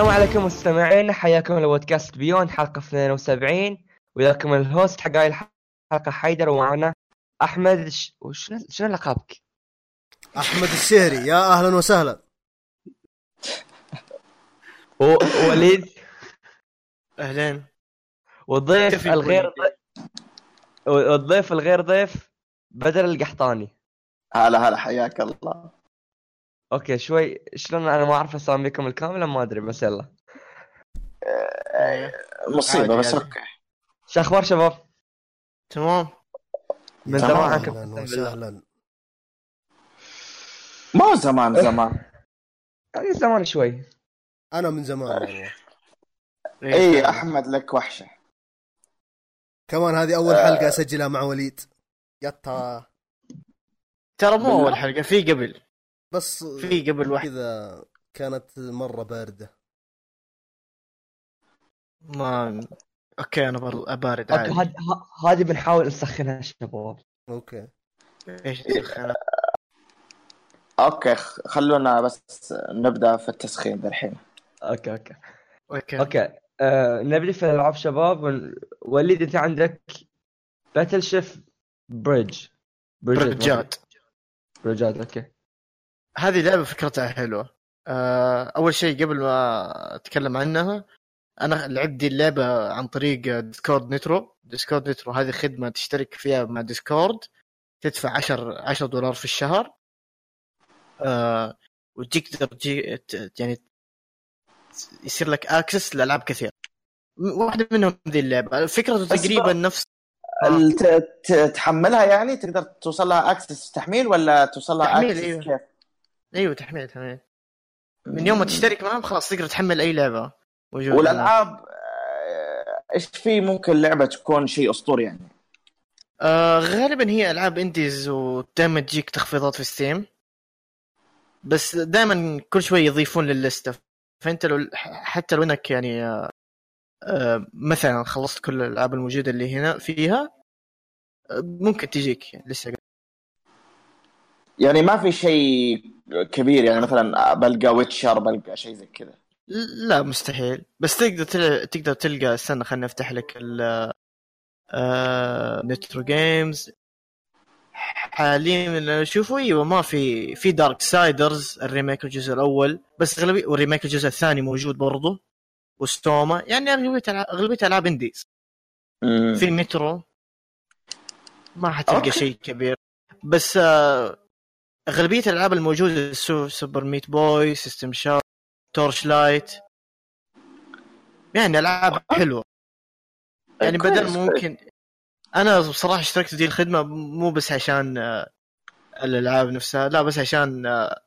السلام عليكم مستمعين حياكم لبودكاست Beyond حلقة 72 وياكم ال host حق هاي الحلقة حيدر ومعنا أحمد. ش... وشنو شنو لقبك؟ أحمد الشهري يا أهلا وسهلا. ووليد. اهلين والضيف الغير والضيف الغير ضيف بدر القحطاني. هلا هلا حياك الله. okay شوي شلون أنا ما أعرف اساميكم الكامله ما أدري بس يلا. مصيبة عادي، بس. okay. شو أخبار شباب؟ تمام. من زمان عنكم أهلا وسهلا. ما زمان زمان. يعني زمان شوي. أنا من زمان والله اي أحمد لك وحشة. كمان هذه أول حلقة أسجلها مع وليد. يتا ترى مو. أول حلقة في قبل. بس في قبل واحد. كذا كانت مرة باردة. ما okay أنا بر... بارد عادي. هاد- ه- هذه بنحاول نسخنها شباب. okay. إيش تسخن okay خ- خلونا بس نبدأ في التسخين الحين okay okay. okay. okay. آه نبدي في الألعاب شباب. ون- وليد أنت عندك Battle Chef Brigade Brigade Brigade okay. هذه لعبة فكرتها حلوة. آه، أول شيء قبل ما أتكلم عنها أنا لعبت دي اللعبة عن طريق Discord Nitro Discord Nitro هذه خدمة تشترك فيها مع Discord تدفع 10 10 دولار في الشهر. آه وتجيك ت- يعني يصير لك access لألعاب كثير واحدة منهم ذي اللعبة. فكرته تقريبا نفس ت- تحملها يعني؟ تقدر توصل لها access تحميل ولا توصل لها access. كيف؟ أيوه تحميل تحميل. من يوم ما تشترك معهم خلاص تقدر تحمل أي لعبة. والألعاب آه، إيش في ممكن لعبة تكون شيء أسطوري يعني؟ آه غالبا هي ألعاب indies ودائما تجيك تخفيضات في Steam بس دائما كل شوي يضيفون لللسته فأنت لو حتى لو إنك يعني آه آه مثلا خلصت كل الألعاب الموجودة اللي هنا فيها آه، ممكن تجيك لسه يعني ما في شيء كبير يعني مثلا بلقى Witcher بلقى شيء زي كذا. لا مستحيل. بس تقدر تل... تقدر تلقى استنى خليني أفتح لك ال آه... Nitro games. حاليا اللي أشوفه إيوه ما في في Darksiders ال remake الجزء الأول. بس اغلبيه وال remake الجزء الثاني موجود برضه وستوما. يعني أغلبية أغلبية ألعاب indies. في Nitro ما حتلقى. شيء كبير. بس آه، أغلبية الألعاب الموجودة سو Super Meat Boy System Shock Torchlight. يعني ألعاب حلوة. يعني بدل. ممكن أنا بصراحة اشتركت دي الخدمة مو بس عشان آه، الألعاب نفسها لا بس عشان آه،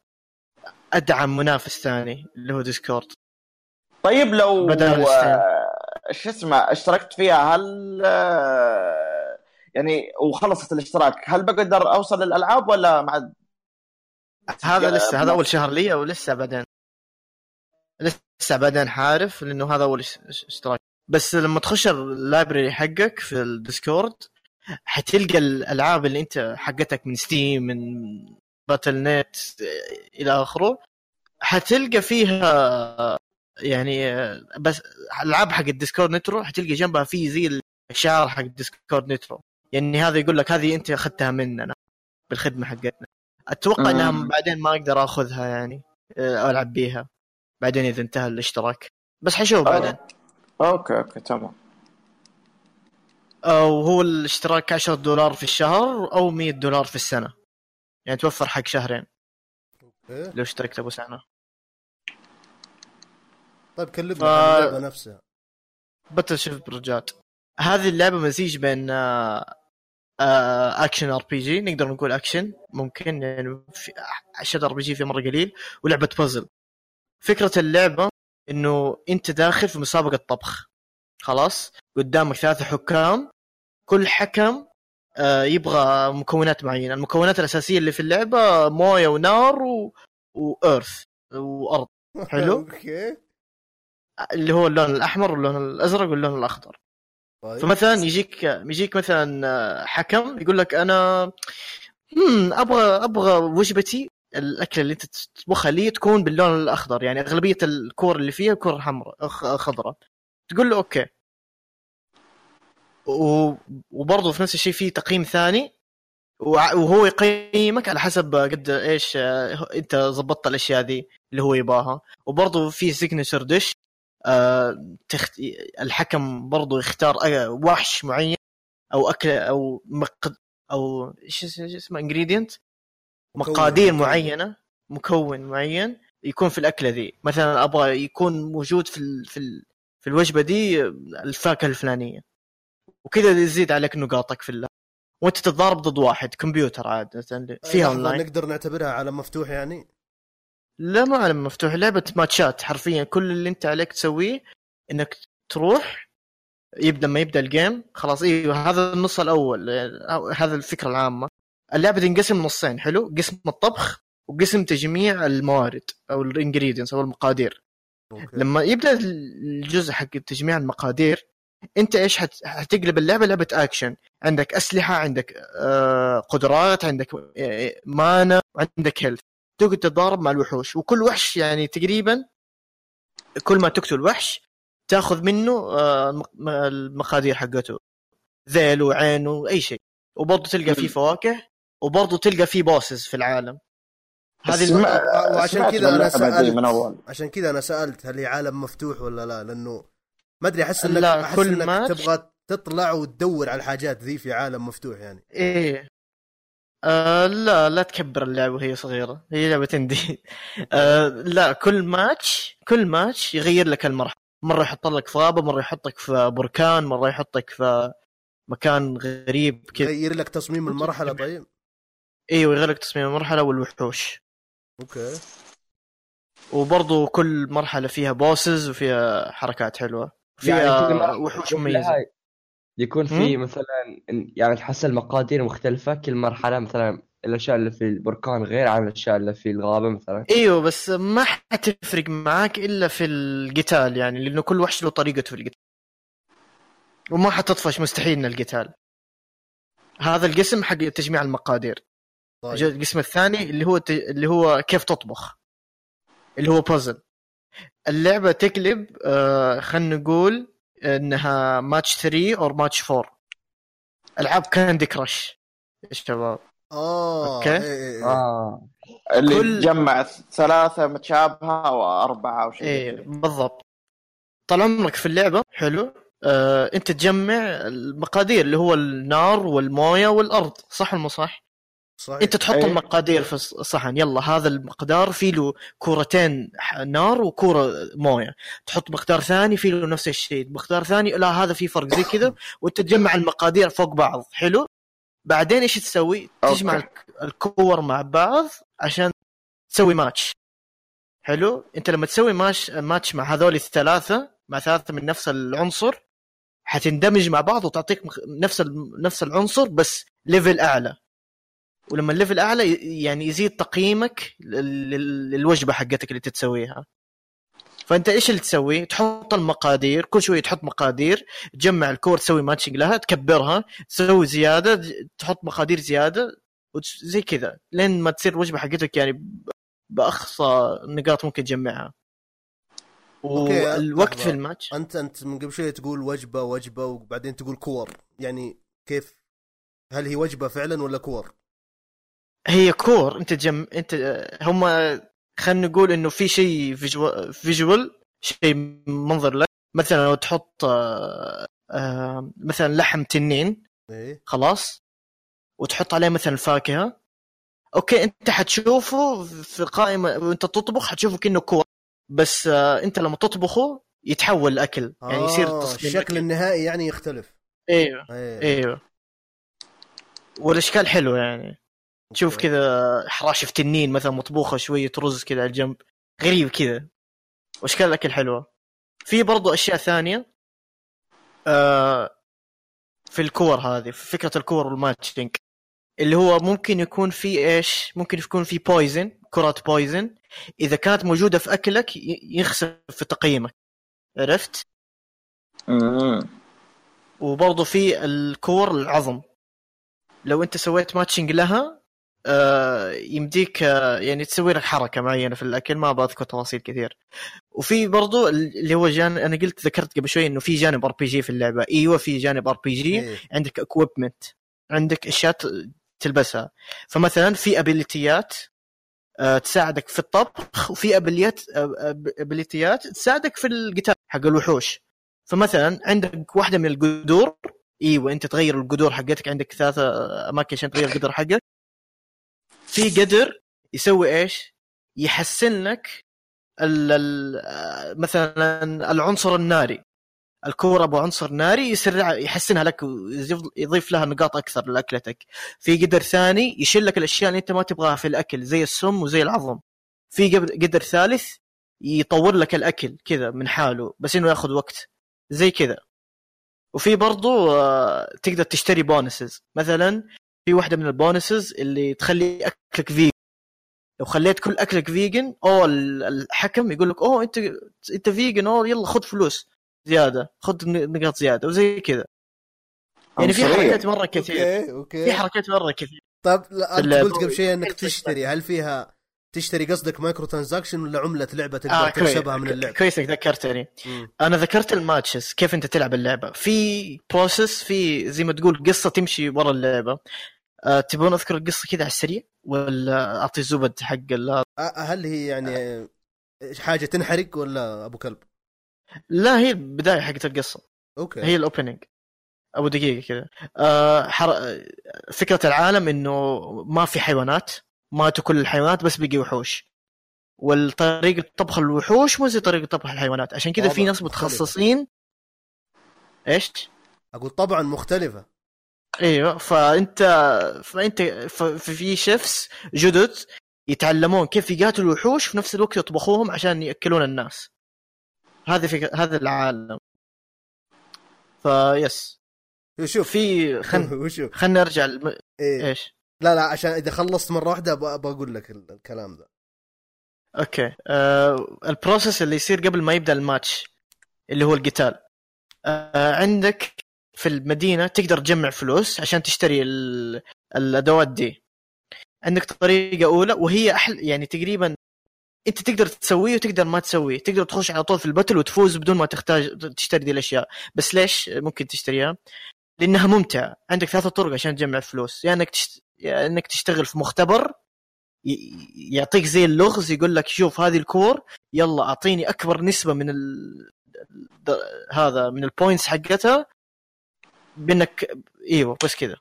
أدعم منافس ثاني اللي هو ديسكورد. طيب لو. آه، شو اسمه اشتركت فيها هل يعني وخلصت الاشتراك هل بقدر أوصل للألعاب ولا مع هذا لسه هذا أول شهر لي أو لسه بعدين؟ لسه بعدين حاعرف لأنه هذا أول اش- اش- اشتراك بس لما تخش ال library حقك في ال Discord حتلقى الألعاب اللي أنت حقتك من Steam من Battle.net إلى آخره. حتلقى فيها يعني بس الالعاب حق ال Discord Nitro حتلقى جنبها في زي الشعار حق ال Discord Nitro. يعني هذا يقول لك هذه أنت أخذتها مننا بالخدمة حقتنا. أتوقع إنها. بعدين ما أقدر آخذها يعني أه، ألعب بيها. بعدين إذا انتهى الاشتراك. بس حشوف بعدين. okay okay تمام. وهو الاشتراك 10 دولار في الشهر أو 100 دولار في السنة. يعني توفر حق شهرين. إيه؟ لو اشتركت أبو سنه طيب كلمنا ف- عن اللعبة نفسها. Battle Chef Brigade هذه اللعبة مزيج بين آه، آه، action RPG نقدر نقول اكشن ممكن يعني اشد RPG في مرة قليل. ولعبة بازل فكرة اللعبة إنه أنت داخل في مسابقة طبخ. خلاص؟ قدامك ثلاثة حكام. كل حكم آه، يبغى مكونات معينة. المكونات الأساسية اللي في اللعبة موية ونار و... وارث وأرض. حلو. okay. اللي هو اللون الأحمر واللون الأزرق واللون الأخضر. طيب. فمثلا يجيك يجيك مثلا حكم يقول لك أنا أبغى أبغى وجبتي الأكلة اللي أنت تطبخها لي تكون باللون الأخضر. يعني أغلبية الكور اللي فيها كور حمراء خضراء. تقول له okay. وبرضه في نفس الشيء في تقييم ثاني وهو يقيمك على حسب قد إيش آه، أنت ضبطت الأشياء ذي اللي هو يباها. وبرضه في signature dish آه تخت... الحكم برضه يختار وحش معين أو اكله أو مقد أو إيش اسمه؟ ingredient مقادير. معينة مكون معين يكون في الأكلة ذي. مثلا أبغى يكون موجود في ال... في ال... في الوجبة دي الفاكهة الفلانية. وكذا يزيد عليك نقاطك في اللعبه وأنت تتضارب ضد واحد كمبيوتر عاده فيها اونلاين نقدر نعتبرها عالم مفتوح يعني؟ لا ما عالم مفتوح لعبة ماتشات حرفيا. كل اللي أنت عليك تسويه إنك تروح يبدأ لما يبدأ ال game خلاص. إيوه هذا النص الأول هذا الفكرة العامة. اللعبة تنقسم نصين حلو؟ قسم الطبخ وقسم تجميع الموارد أو ال ingredients أو المقادير. okay. لما يبدأ الجزء حق تجميع المقادير أنت إيش حت... حتقلب اللعبة لعبة اكشن عندك أسلحة عندك آه قدرات عندك آه mana وعندك health تقعد تتضارب مع الوحوش. وكل وحش يعني تقريبا كل ما تقتل وحش تاخذ منه آه الم- المقادير حقته. ذيل وعين وأي شيء. وبرضه تلقى فيه فواكه وبرضه تلقى فيه بوسز في العالم. هذه الم... وعشان كذا أنا سالت من عشان كذا أنا سألت هل هي عالم مفتوح ولا لا لأنه ما أدري أحس انك لا، أحس كل إنك ماتش- تبغى تطلع وتدور على الحاجات ذي في عالم مفتوح يعني. إيه. آه لا لا تكبر اللعبة وهي صغيرة. هي لعبة indie آه لا كل ماتش كل ماتش يغير لك المرحلة. مرة يحط لك في غابه مره يحطك في بركان مرة يحطك في مكان غريب كذا. يغير لك تصميم المرحلة طيب؟ إيوه يغير لك تصميم المرحلة والوحوش. okay. وبرضه كل مرحلة فيها bosses وفيها حركات حلوة. فيها يعني كل مرة وحوش مميزة. يكون في مثلا يعني تحصل مقادير مختلفة كل مرحلة مثلا الأشياء اللي في البركان غير عن الأشياء اللي في الغابة مثلا. إيوه بس ما حتفرق معاك إلا في القتال يعني لأنه كل وحش له طريقته في القتال. وما حتطفش مستحيل من القتال. هذا القسم حق تجميع المقادير. طيب. القسم الثاني اللي هو ت... اللي هو كيف تطبخ اللي هو بازل اللعبة تقلب آه خلينا نقول انها ماتش 3 أو ماتش 4 العاب Candy Crush يا شباب آه okay. إيه إيه إيه. آه اللي كل- تجمع ثلاثة متشابهة أو أربعة أو شيء إيه كذا. بالضبط طال عمرك في اللعبة حلو آه أنت تجمع المقادير اللي هو النار والموية والأرض صح ولا مو صح؟ صحيح. انت تحط إيه. المقادير في الصحن يلا هذا المقدار فيه له كورتين نار وكورة موية. تحط مقدار ثاني فيه له نفس الشيء مقدار ثاني لا هذا في فرق زي كذا وانت تجمع المقادير فوق بعض حلو؟ بعدين إيش تسوي؟ تجمع okay. الك- الكور مع بعض عشان تسوي ماتش. حلو؟ انت لما تسوي match match مع هذول الثلاثة مع ثلاثة من نفس العنصر حتندمج مع بعض وتعطيك نفس نفس العنصر بس level أعلى. ولما ال level أعلى يعني يزيد تقييمك لل- لل- للوجبة حقتك اللي تتسويها فأنت إيش اللي تسوي؟ تحط المقادير كل شوية تحط مقادير تجمع الكور تسوي matching لها تكبرها تسوي زيادة تحط مقادير زيادة زي كذا لين ما تصير الوجبه حقتك يعني بأقصى نقاط ممكن تجمعها والوقت. في الماتش أنت أنت من قبل شوية تقول وجبة وجبة وبعدين تقول كور يعني كيف هل هي وجبة فعلا ولا كور؟ هي كور انت جم انت هم خلينا نقول إنه في شيء visual visual شيء منظر لك. مثلا لو تحط آه، آه، مثلا لحم تنين إيه. خلاص وتحط عليه مثلا فاكهة. okay أنت حتشوفه في قائمة وأنت تطبخ حتشوفه كأنه كور. بس آه، أنت لما تطبخه يتحول الاكل يعني يصير الشكل أكل. النهائي يعني يختلف. أيوه أيوه والأشكال حلوة يعني. تشوف okay. كذا حراشف تنين مثلا مطبوخة شوية رز كذا على الجنب. غريب كذا. وأشكال الأكل حلوة. في برضو أشياء ثانية آه في الكور هذه في فكرة الكور وال matching اللي هو ممكن يكون في إيش؟ ممكن يكون في poison كرات poison إذا كانت موجودة في أكلك ي- يخسف في تقييمك. عرفت. وبرضه في الكور العظم. لو أنت سويت matching لها يمديك آه يعني تسوي لك حركة معينة في الأكل ما بذكر تفاصيل كثير. وفي برضو اللي هو جانب أنا قلت ذكرت قبل شوي إنه في جانب RPG في اللعبة. أيوه في جانب RPG. عندك equipment عندك أشياء تلبسها. فمثلا في ابيليتيات آه، تساعدك في الطبخ وفي ابيليات ابيليتيات تساعدك في القتال حق الوحوش. فمثلا عندك واحدة من القدور. أيوه أنت تغير القدور حقتك عندك ثلاثة أماكن عشان تغير القدر حقك. في قدر يسوي إيش؟ يحسن لك مثلا العنصر الناري. الكورة أبو عنصر ناري يسرع يحسنها لك ويضيف يضيف لها نقاط أكثر لأكلتك. في قدر ثاني يشيل لك الأشياء اللي أنت ما تبغاها في الأكل زي السم وزي العظم. في قدر ثالث يطور لك الأكل كذا من حاله بس إنه ياخذ وقت. زي كذا. وفي برضو آه، تقدر تشتري bonuses. مثلا في واحدة من ال bonuses اللي تخلي أكلك vegan لو خليت كل أكلك vegan أو ال- الحكم يقول لك أوه انت أنت vegan أوه يلا خذ فلوس زيادة خذ نقاط زيادة. وزي كذا. يعني في. حركات مرة كثير. okay. okay في حركات مرة كثير. طيب لا أنت قلت قبل شيء إنك تشتري هل فيها تشتري قصدك micro transaction ولا عملة لعبة تقدر آه تكسبها من اللعبه؟ كويس إنك ذكرتني. مم. أنا ذكرت ال matches كيف أنت تلعب اللعبة. في process في زي ما تقول قصة تمشي ورا اللعبة. أه تبون أذكر القصة كذا على السريع؟ ولا أعطي الزبد حق ال- آه، هل هي يعني حاجة تنحرق ولا أبو كلب؟ لا هي البداية حقت القصة. okay. هي ال opening أبو دقيقة كذا. أه حر... فكرة العالم إنه ما في حيوانات ماتوا كل الحيوانات بس بقي وحوش. والطريقة طبخ الوحوش مو زي طريقه طبخ الحيوانات. عشان كذا في ناس مختلفة. متخصصين. إيش؟ أقول طبعا مختلفة. إيوه فانت فأنت في chefs جدد يتعلمون كيف يقاتلوا الوحوش في نفس الوقت يطبخوهم عشان يأكلون الناس. هذا في هذا العالم. فيس شوف في خل وشوف. خلينا نرجع الم... إيه. إيش؟ لا لا عشان إذا خلصت مرة واحدة بقول لك ال- الكلام ذا okay. آه ال process اللي يصير قبل ما يبدأ الماتش اللي هو القتال. آه عندك في المدينة تقدر تجمع فلوس عشان تشتري ال... الأدوات دي. عندك طريقة أولى وهي أحلى يعني تقريبا أنت تقدر تسويه وتقدر ما تسويه. تقدر تخش على طول في ال battle وتفوز بدون ما تحتاج تشتري دي الأشياء. بس ليش ممكن تشتريها؟ لأنها ممتعة. عندك ثلاثة طرق عشان تجمع فلوس. يا يعني إنك تشت... يا إنك تشتغل في مختبر ي- يعطيك زي اللغز يقول لك شوف هذه الكور يلا أعطيني أكبر نسبة من ال... هذا من ال points حقتها بانك إيوه بس كذا.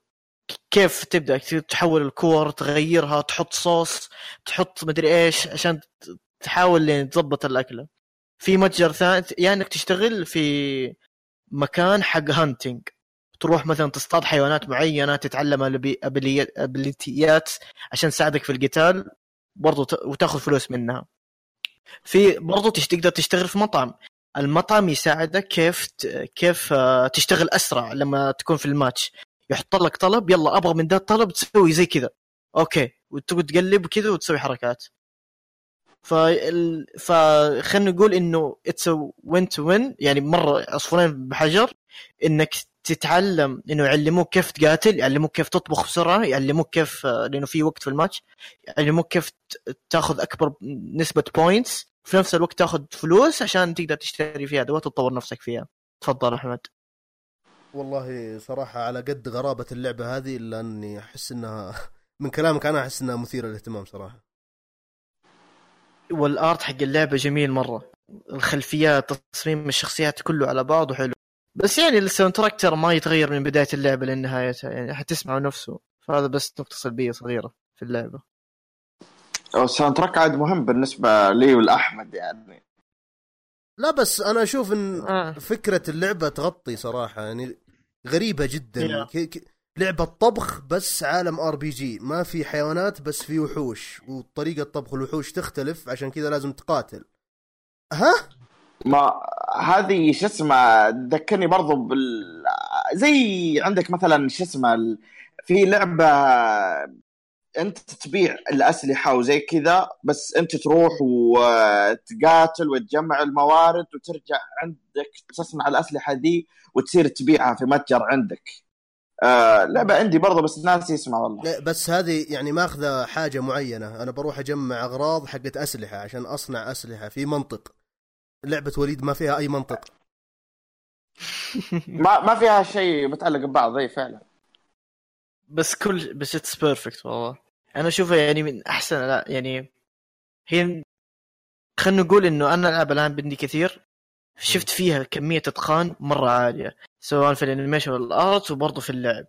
كيف تبدأ؟ تحول الكور تغيرها تحط صوص تحط مدري إيش عشان تحاول يعني تضبط الأكلة. في متجر ثاني يا إنك تشتغل في مكان حق hunting تروح مثلا تصطاد حيوانات معينة تتعلم ابيليتيات عشان تساعدك في القتال برضو وتاخذ فلوس منها. في برضو تقدر تشتغل في مطعم. المطعم يساعدك كيف كيف آه، تشتغل أسرع لما تكون في الماتش. يحط لك طلب يلا أبغى من ذا الطلب تسوي زي كذا. okay. وتقعد تقلب كذا وتسوي حركات. فال... فخلينا نقول إنه it's win to win يعني مرة عصفورين بحجر إنك تتعلم إنه يعلموك كيف تقاتل يعلموك كيف تطبخ بسرعة يعلموك كيف لأنه في وقت في الماتش يعلموك كيف تاخذ أكبر نسبة points في نفس الوقت تاخذ فلوس عشان تقدر تشتري فيها ادوات وتطور نفسك فيها. تفضل أحمد. والله صراحة على قد غرابة اللعبة هذه إلا أني أحس إنها من كلامك أنا أحس إنها مثيرة للاهتمام صراحة. وال art حق اللعبة جميل مرة. الخلفيات تصميم الشخصيات كله على بعضه حلو بس يعني ال soundtrack ترى ما يتغير من بداية اللعبة لنهايتها. يعني حتسمعه نفسه. فهذا بس نقطة سلبية صغيرة في اللعبة. ال soundtrack عاد مهم بالنسبة لي والأحمد يعني. لا بس أنا أشوف إن آه. فكرة اللعبة تغطي صراحة يعني غريبة جدا. يا. ك... ك... لعبة طبخ بس عالم RPG ما في حيوانات بس في وحوش وطريقة طبخ الوحوش تختلف عشان كذا لازم تقاتل. ها؟ ما هذه شو اسمه تذكرني برضو بال زي عندك مثلا شو اسمه ال- في لعبة انت تبيع الأسلحة وزي كذا بس انت تروح وتقاتل وتجمع الموارد وترجع عندك تصنع الأسلحة دي وتصير تبيعها في متجر عندك. آه لعبة عندي برضه بس ناسي اسمها والله. لا بس هذه يعني ماخذة حاجة معينة. أنا بروح أجمع أغراض حقت أسلحة عشان أصنع أسلحة في منطق. لعبة وليد ما فيها أي منطق. ما ما فيها شيء متعلق ببعض إي فعلا. بس كل بس it's perfect والله. أنا أشوفها يعني من أحسن لا يعني هي خلينا نقول إنه أنا ألعب الآن بدي كثير شفت فيها كمية أتقان مرة عالية سواء في ال animation وال art وبرضه في اللعب.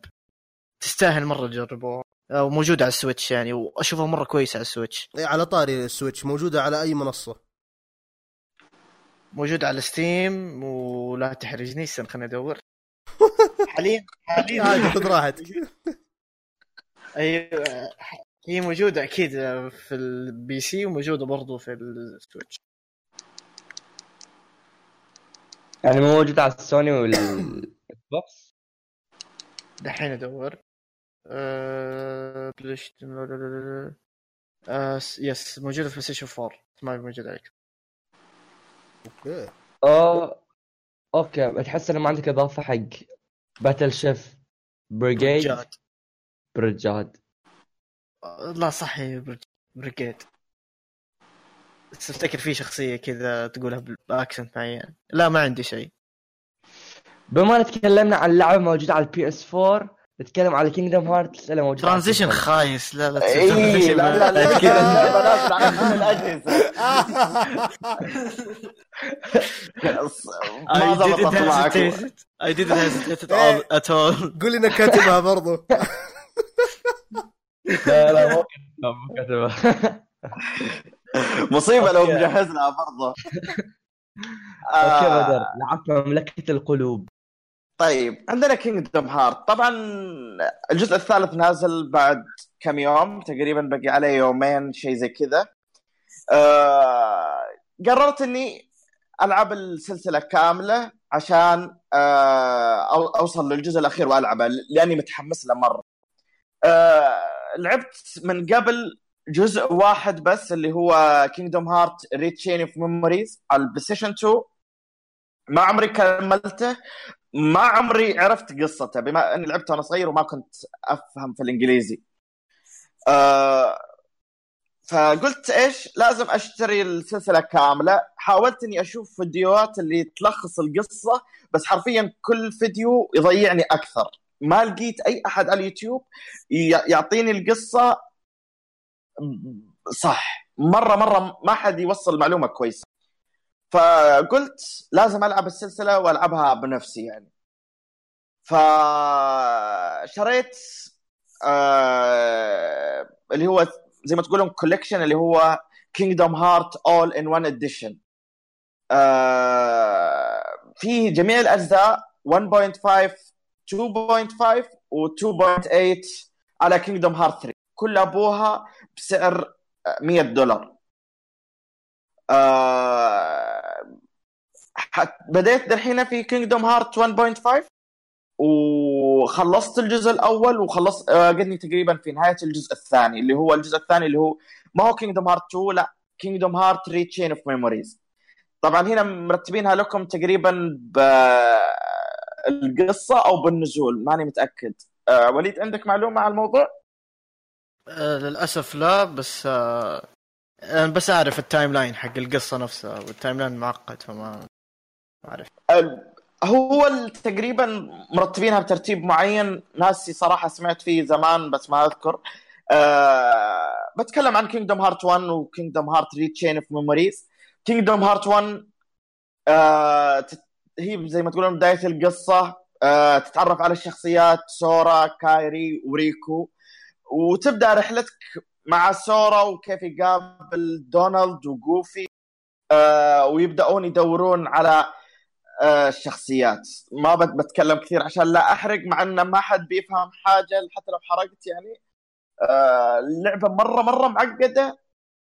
تستاهل مرة تجربوها وموجودة على السويتش يعني وأشوفها مرة كويسة على السويتش. إيه، على طاري السويتش موجودة على أي منصة؟ موجود على ستيم ولا تحرجني استنى خليني أدور. حاليا حاليا. عادي خذ راحتك. أيوه هي موجودة أكيد في ال PC وموجودة برضو في السويتش يعني مو موجود على السوني والاكس بوكس دحين أدور. أه... أه... yes موجودة في بلاي ستيشن 4 ما هي موجودة عليك أوكي. أوكي تحس إنه ما عندك إضافة حق باتل شيف بريجيد برجاد. برجاد أه، لا صح هي برج- بريجيد بس افتكر في شخصية كذا تقولها باكسنت معين لا ما عندي شيء بما ان تكلمنا عن لعبه موجوده على البي اس 4 نتكلم على كينجدم هارت اللي موجوده على ترانزيشن. خايس لا لا تصير اي transition لا لا لا كذا. كذا اللعبه نازله على كل الاجهزه ما I didn't ضبطت معك hesitate. I didn't hesitate at all. At all. قول انك كاتبها برضو لا لا مو كاتبها مو مصيبة لو okay. مجهز لها برضه. okay آه، بدر لعبت مملكة القلوب. طيب عندنا Kingdom Hearts طبعا الجزء الثالث نازل بعد كم يوم؟ تقريبا بقي عليه يومين شيء زي كذا. آه قررت إني ألعب السلسلة كاملة عشان آه أوصل للجزء الأخير وألعبه لأني متحمس له مرة. آه لعبت من قبل جزء واحد بس اللي هو Kingdom Hearts Re:Chain of Memories على البلاي ستيشن 2 ما عمري كملته. ما عمري عرفت قصته. بما إني لعبته وأنا صغير وما كنت أفهم في الإنجليزي. آه فقلت إيش؟ لازم أشتري السلسلة كاملة. حاولت إني أشوف فيديوهات اللي تلخص القصة بس حرفيا كل فيديو يضيعني أكثر. ما لقيت أي أحد على اليوتيوب يعطيني القصة صح. مرة مرة ما حد يوصل معلومة كويسة. فقلت لازم ألعب السلسلة وألعبها بنفسي يعني. فشريت آه اللي هو زي ما تقولون collection اللي هو Kingdom Hearts all in one edition فيه جميع الأجزاء 1.5 2.5 و 2.8 على Kingdom Hearts 3 كل أبوها بسعر 100 دولار. آه بديت دحين في Kingdom Hearts 1.5 وخلصت الجزء الأول وخلصت آه، قدني تقريبا في نهاية الجزء الثاني اللي هو الجزء الثاني اللي هو ما هو Kingdom Hearts 2 لا Kingdom Hearts Re:Chain of Memories طبعا هنا مرتبينها لكم تقريبا بالقصة أو بالنزول ماني متأكد. آه وليد عندك معلومة على الموضوع؟ آه، للأسف لا بس آه، أنا بس أعرف ال timeline حق القصة نفسها وال timeline معقد فما ما أعرف. ال- هو تقريبا مرتبينها بترتيب معين ناسي صراحة سمعت فيه زمان بس ما أذكر. أه بتكلم عن Kingdom Hearts 1 و Kingdom Hearts Re: Chain of Memories Kingdom Hearts 1 أه هي زي ما تقولون بداية القصة أه تتعرف على الشخصيات سورا كايري وريكو. وتبدأ رحلتك مع سورا وكيف يقابل دونالد وجوفي أه ويبدأون يدورون على آه، الشخصيات. ما بت- بتكلم كثير عشان لا أحرق مع إن ما حد بيفهم حاجة حتى لو حرقت يعني. آه، اللعبة مرة مرة معقدة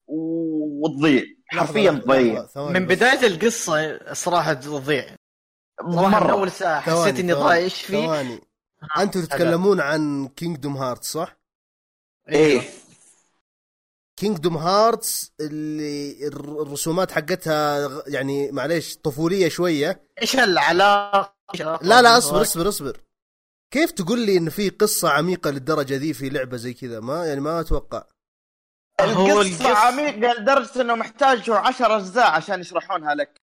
وتضيع. حرفيا تضيع. من. بداية القصة صراحة تضيع. صراحة من مره اول ساعه حسيت ثواني، إني ثواني، ضايع إيش فيه. ثواني. أنتم تتكلمون عن Kingdom Hearts صح؟ إيه. Kingdom Hearts اللي الر- الرسومات حقتها يعني معليش طفولية شوية. إيش العلاقه إيش العلاقة لا لا أصبر؟ أصبر أصبر. كيف تقول لي إن في قصة عميقة للدرجة ذي في لعبة زي كذا؟ ما يعني ما أتوقع. هو القصة القص- عميقة لدرجة إنه محتاجوا عشر أجزاء عشان يشرحونها لك.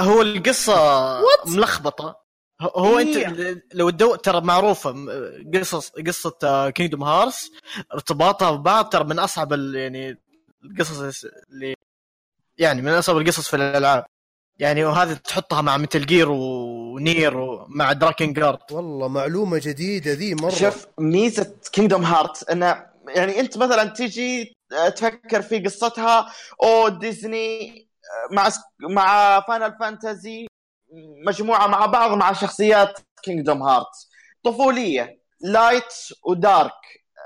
هو القصة ملخبطة. هو- أنت إيه. لو تدور ترى معروفة قصص قصة Kingdom Hearts ارتباطها ببعض ترى من أصعب ال- يعني القصص اللي يعني من أصعب القصص في الألعاب. يعني وهذه تحطها مع Metal Gear و Nier ومع Drakengard والله معلومة جديدة ذي مرة. شوف ميزة Kingdom Hearts إنه يعني أنت مثلا تيجي آه، تفكر في قصتها أو ديزني آه، مع مع Final Fantasy مجموعة مع بعض مع شخصيات Kingdom Hearts طفولية light و dark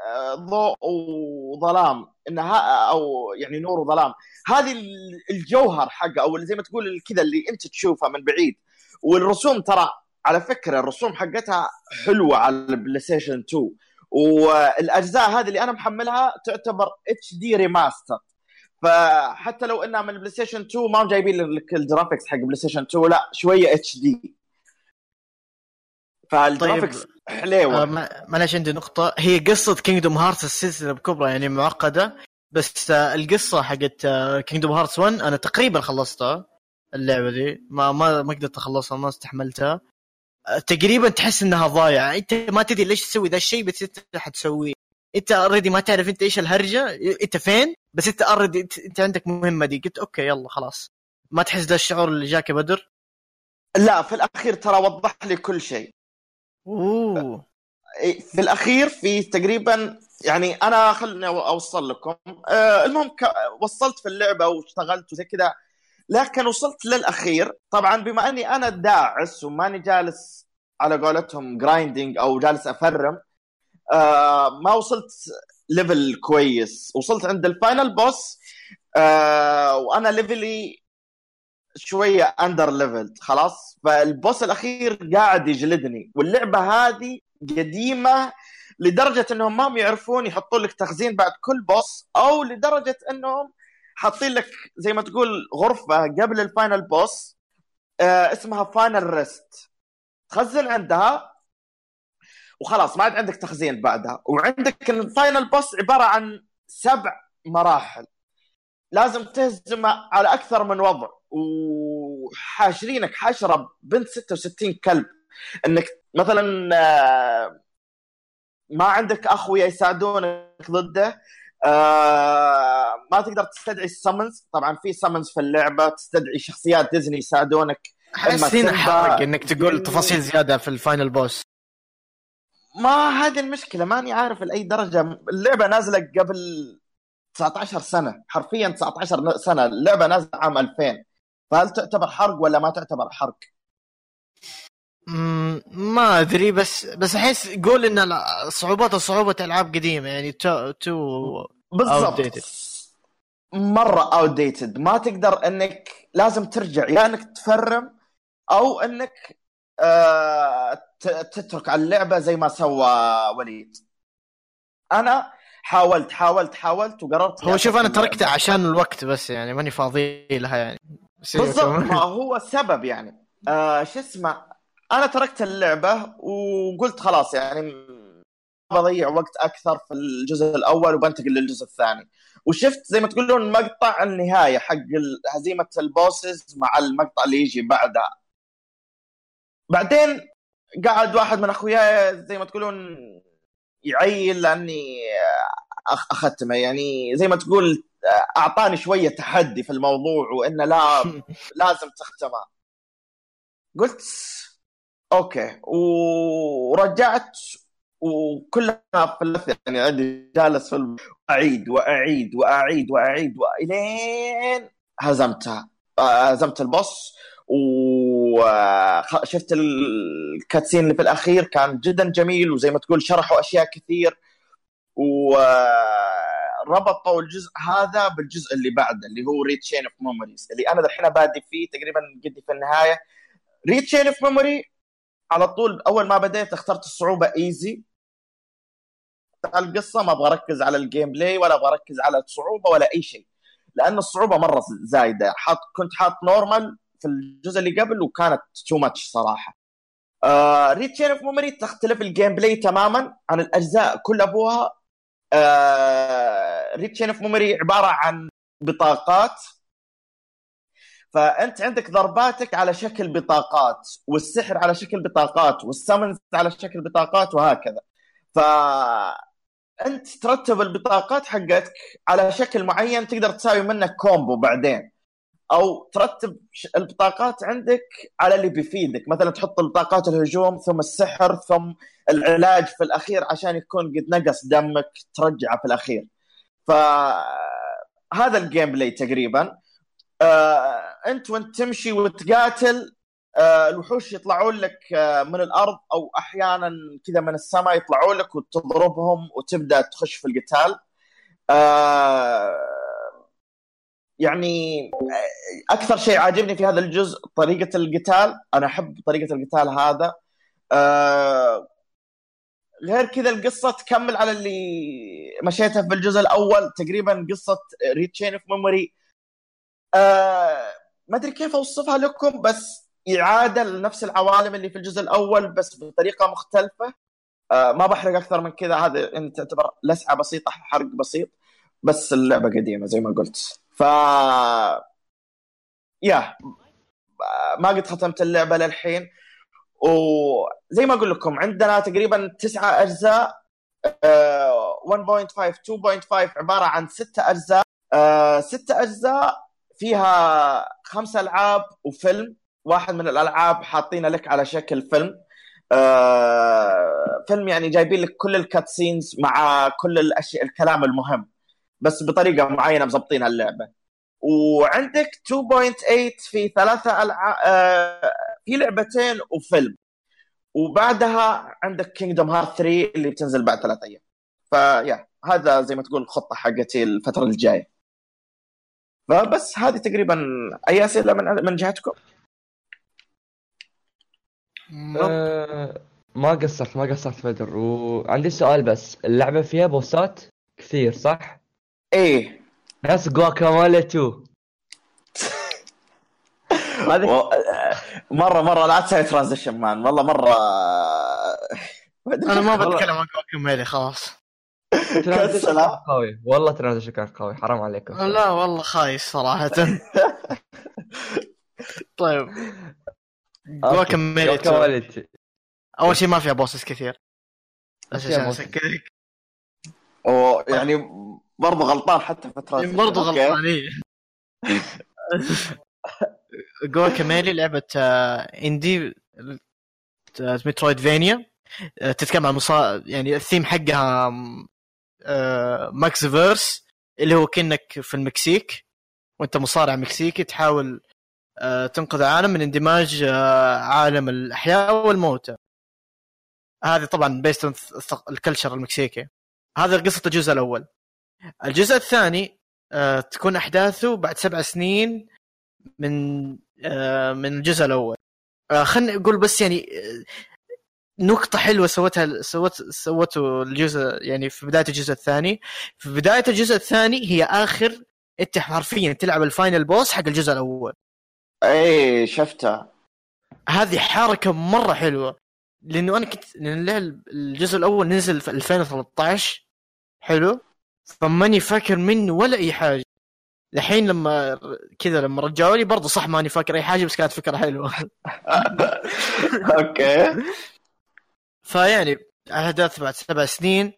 آه، ضوء وظلام إنها أو يعني نور وظلام. هذه ال- الجوهر حقه أو زي ما تقول كذا اللي أنت تشوفها من بعيد. والرسوم ترى على فكرة الرسوم حقتها حلوة على ال PlayStation 2 والأجزاء هذه اللي أنا محملها تعتبر HD remaster فحتى لو إنها من ال PlayStation 2 ما هم جايبين لك ال graphics حق PlayStation 2 لا شوية HD فال graphics حليوة. آه، معلش عندي نقطة. هي قصة Kingdom Hearts السلسلة بكبرى يعني معقدة بس آه، القصة حقت Kingdom Hearts 1 أنا تقريبا خلصتها اللعبة دي. ما ما ما قدرت أخلصها ما استحملتها. آه، تقريبا تحس إنها ضايعة. أنت ما تدري ليش تسوي ذا الشيء بس أنت حتسويه انت already ما تعرف انت إيش الهرجة انت فين بس انت already انت, عندك مهمة دي. قلت okay يلا خلاص. ما تحس ذا الشعور اللي جاك يا بدر؟ لا في الأخير ترى وضح لي كل شيء. أوه. في الأخير في تقريبا يعني أنا خلني أوصل لكم. آه المهم ك... وصلت في اللعبة واشتغلت وزي كذا لكن وصلت للأخير. طبعا بما أني أنا داعس وماني جالس على قولتهم grinding أو جالس أفرم آه ما وصلت level كويس. وصلت عند ال final boss آه وأنا level ي شوية under leveled خلاص؟ فال boss الأخير قاعد يجلدني. واللعبة هذه قديمة لدرجة إنهم ما هم يعرفون يحطون لك تخزين بعد كل boss أو لدرجة إنهم حاطين لك زي ما تقول غرفة قبل ال final boss آه اسمها Final Rest تخزن عندها وخلاص ما عاد عندك تخزين بعدها. وعندك ال final boss عبارة عن سبع مراحل. لازم تهزمه على أكثر من وضع. وحاشرينك حشرة بنت 66 كلب. إنك مثلا آه، ما عندك اخويا يساعدونك ضده آه، ما تقدر تستدعي ال summons طبعا في summons في اللعبة تستدعي شخصيات ديزني يساعدونك. احس هنا سيمبا، حرق إنك تقول. تفاصيل زيادة في ال final boss ما هذه المشكلة ماني عارف لأي درجة. اللعبة نازلة قبل 19 سنة حرفيا 19 سنة. اللعبة نازلة عام 2000 فهل تعتبر حرق ولا ما تعتبر حرق؟ ما أدري بس بس أحس قول إن صعوبتها صعوبة ألعاب قديمة يعني too, too بالضبط. Outdated. مرة outdated ما تقدر إنك لازم ترجع يا إنك تفرم أو إنك آه تترك على اللعبة زي ما سوى وليد. أنا حاولت حاولت حاولت وقررت هو شوف أنا تركته عشان الوقت بس يعني ماني فاضي لها يعني. بالضبط ما هو السبب يعني. آه شو اسمه أنا تركت اللعبة وقلت خلاص يعني بضيع وقت أكثر في الجزء الأول وبنتقل للجزء الثاني. وشفت زي ما تقولون مقطع النهاية حق هزيمة البوسز مع المقطع اللي يجي بعدها. بعدين قعد واحد من اخوياي زي ما تقولون يعيل لأني اختمه يعني زي ما تقول أعطاني شوية تحدي في الموضوع وانه لا لازم تختمها قلت okay. ورجعت وكلها في يعني عندي جالس في الم- أعيد وأعيد وأعيد وأعيد وإلين هزمتها. آه، هزمت ال boss وشفت ال cutscene اللي في الأخير كان جدا جميل وزي ما تقول شرحوا أشياء كثير. وربطوا الجزء هذا بالجزء اللي بعده اللي هو Re: Chain of Memories اللي أنا الحين بادي فيه تقريبا قدي في النهاية. Re: Chain of Memories على طول أول ما بديت اخترت الصعوبة easy القصة ما أبغى أركز على ال gameplay ولا أبغى أركز على الصعوبة ولا أي شيء. لأن الصعوبة مرة زايدة. حاط كنت حاط normal في الجزء اللي قبل وكانت too much صراحة. آه Chain of Memories تختلف ال gameplay تماما عن الأجزاء كل أبوها. آه Chain of Memories عبارة عن بطاقات. فأنت عندك ضرباتك على شكل بطاقات والسحر على شكل بطاقات والسمنز على شكل بطاقات وهكذا. ف أنت ترتب البطاقات حقتك على شكل معين تقدر تساوي منه كومبو بعدين. أو ترتب البطاقات عندك على اللي بيفيدك. مثلا تحط بطاقات الهجوم ثم السحر ثم العلاج في الأخير عشان يكون قد نقص دمك ترجعه في الأخير. فهذا ال gameplay تقريبا. آه، أنت وأنت تمشي وتقاتل آه، الوحوش يطلعون لك آه، من الأرض أو أحيانا كذا من السماء يطلعون لك وتضربهم وتبدأ تخش في القتال. آه، يعني أكثر شيء عاجبني في هذا الجزء طريقة القتال. أنا أحب طريقة القتال هذا. آه، غير كذا القصة تكمل على اللي مشيتها في الجزء الأول. تقريبا قصة Re:Chain of Memories آه ما أدري كيف أوصفها لكم بس إعادة لنفس العوالم اللي في الجزء الأول بس بطريقة مختلفة. آه ما بحرق أكثر من كذا. هذا انت تعتبر لسعة بسيطة حرق بسيط بس اللعبة قديمة زي ما قلت. ف yeah ما قد ختمت اللعبة للحين. وزي ما أقول لكم عندنا تقريبا تسعة أجزاء آه، 1.5 2.5 عبارة عن ستة أجزاء. آه، ستة أجزاء فيها خمس ألعاب وفيلم. واحد من الألعاب حاطينه لك على شكل فيلم. آه، فيلم يعني جايبين لك كل الكات سينز مع كل الأشياء الكلام المهم. بس بطريقة معينة مظبطين اللعبه وعندك 2.8 في ثلاثة ألعاب آه، في لعبتين وفيلم. وبعدها عندك Kingdom Hearts 3 اللي بتنزل بعد ثلاث أيام. ف yeah هذا زي ما تقول الخطة حقتي الفترة الجاية. فبس هذه تقريبا أي أسئلة من من جهتكم؟ آه، ما قصرت ما قصرت بدر وعندي سؤال بس. اللعبة فيها boss ات كثير صح؟ إيه. نفس Guacamelee 2 هذه و... مره مرة لا تسوي transition man والله مره أنا ما. بتكلم عن كوكب خلاص. ترانزيشن قوي. والله transition كان قوي. حرام عليكم لا والله خايس صراحة. طيب. Guacamelee Guacamelee 2 أول شيء ما فيها bosses كثير. عشان. اسكتك ويعني برضه غلطان حتى في transition برضه okay. غلطانين Guacamelee لعبة آه، indie آه، metroidvania آه، تتكلم عن مصا... يعني الثيم حقها Mexiverse اللي هو كأنك في المكسيك وأنت مصارع مكسيكي تحاول تنقذ العالم من اندماج عالم الأحياء والموتى. هذه طبعا based ال culture المكسيكي. هذا قصة الجزء الأول. الجزء الثاني آه، تكون أحداثه بعد سبع سنين من آه، من الجزء الأول. آه، خلني أقول بس يعني نقطة حلوة سوتها سوت سوته الجزء يعني في بداية الجزء الثاني. في بداية الجزء الثاني هي آخر أنت حرفيا تلعب ال final boss حق الجزء الأول. إيه شفتها. هذه حركة مرة حلوة. لأنه أنا كنت لأن الجزء الأول نزل في 2013 حلو. فماني فاكر منه ولا أي حاجة. الحين لما كذا لما رجعوا لي برضه صح ماني فاكر أي حاجة بس كانت فكرة حلوة. okay. فيعني الاحداث بعد سبع سنين.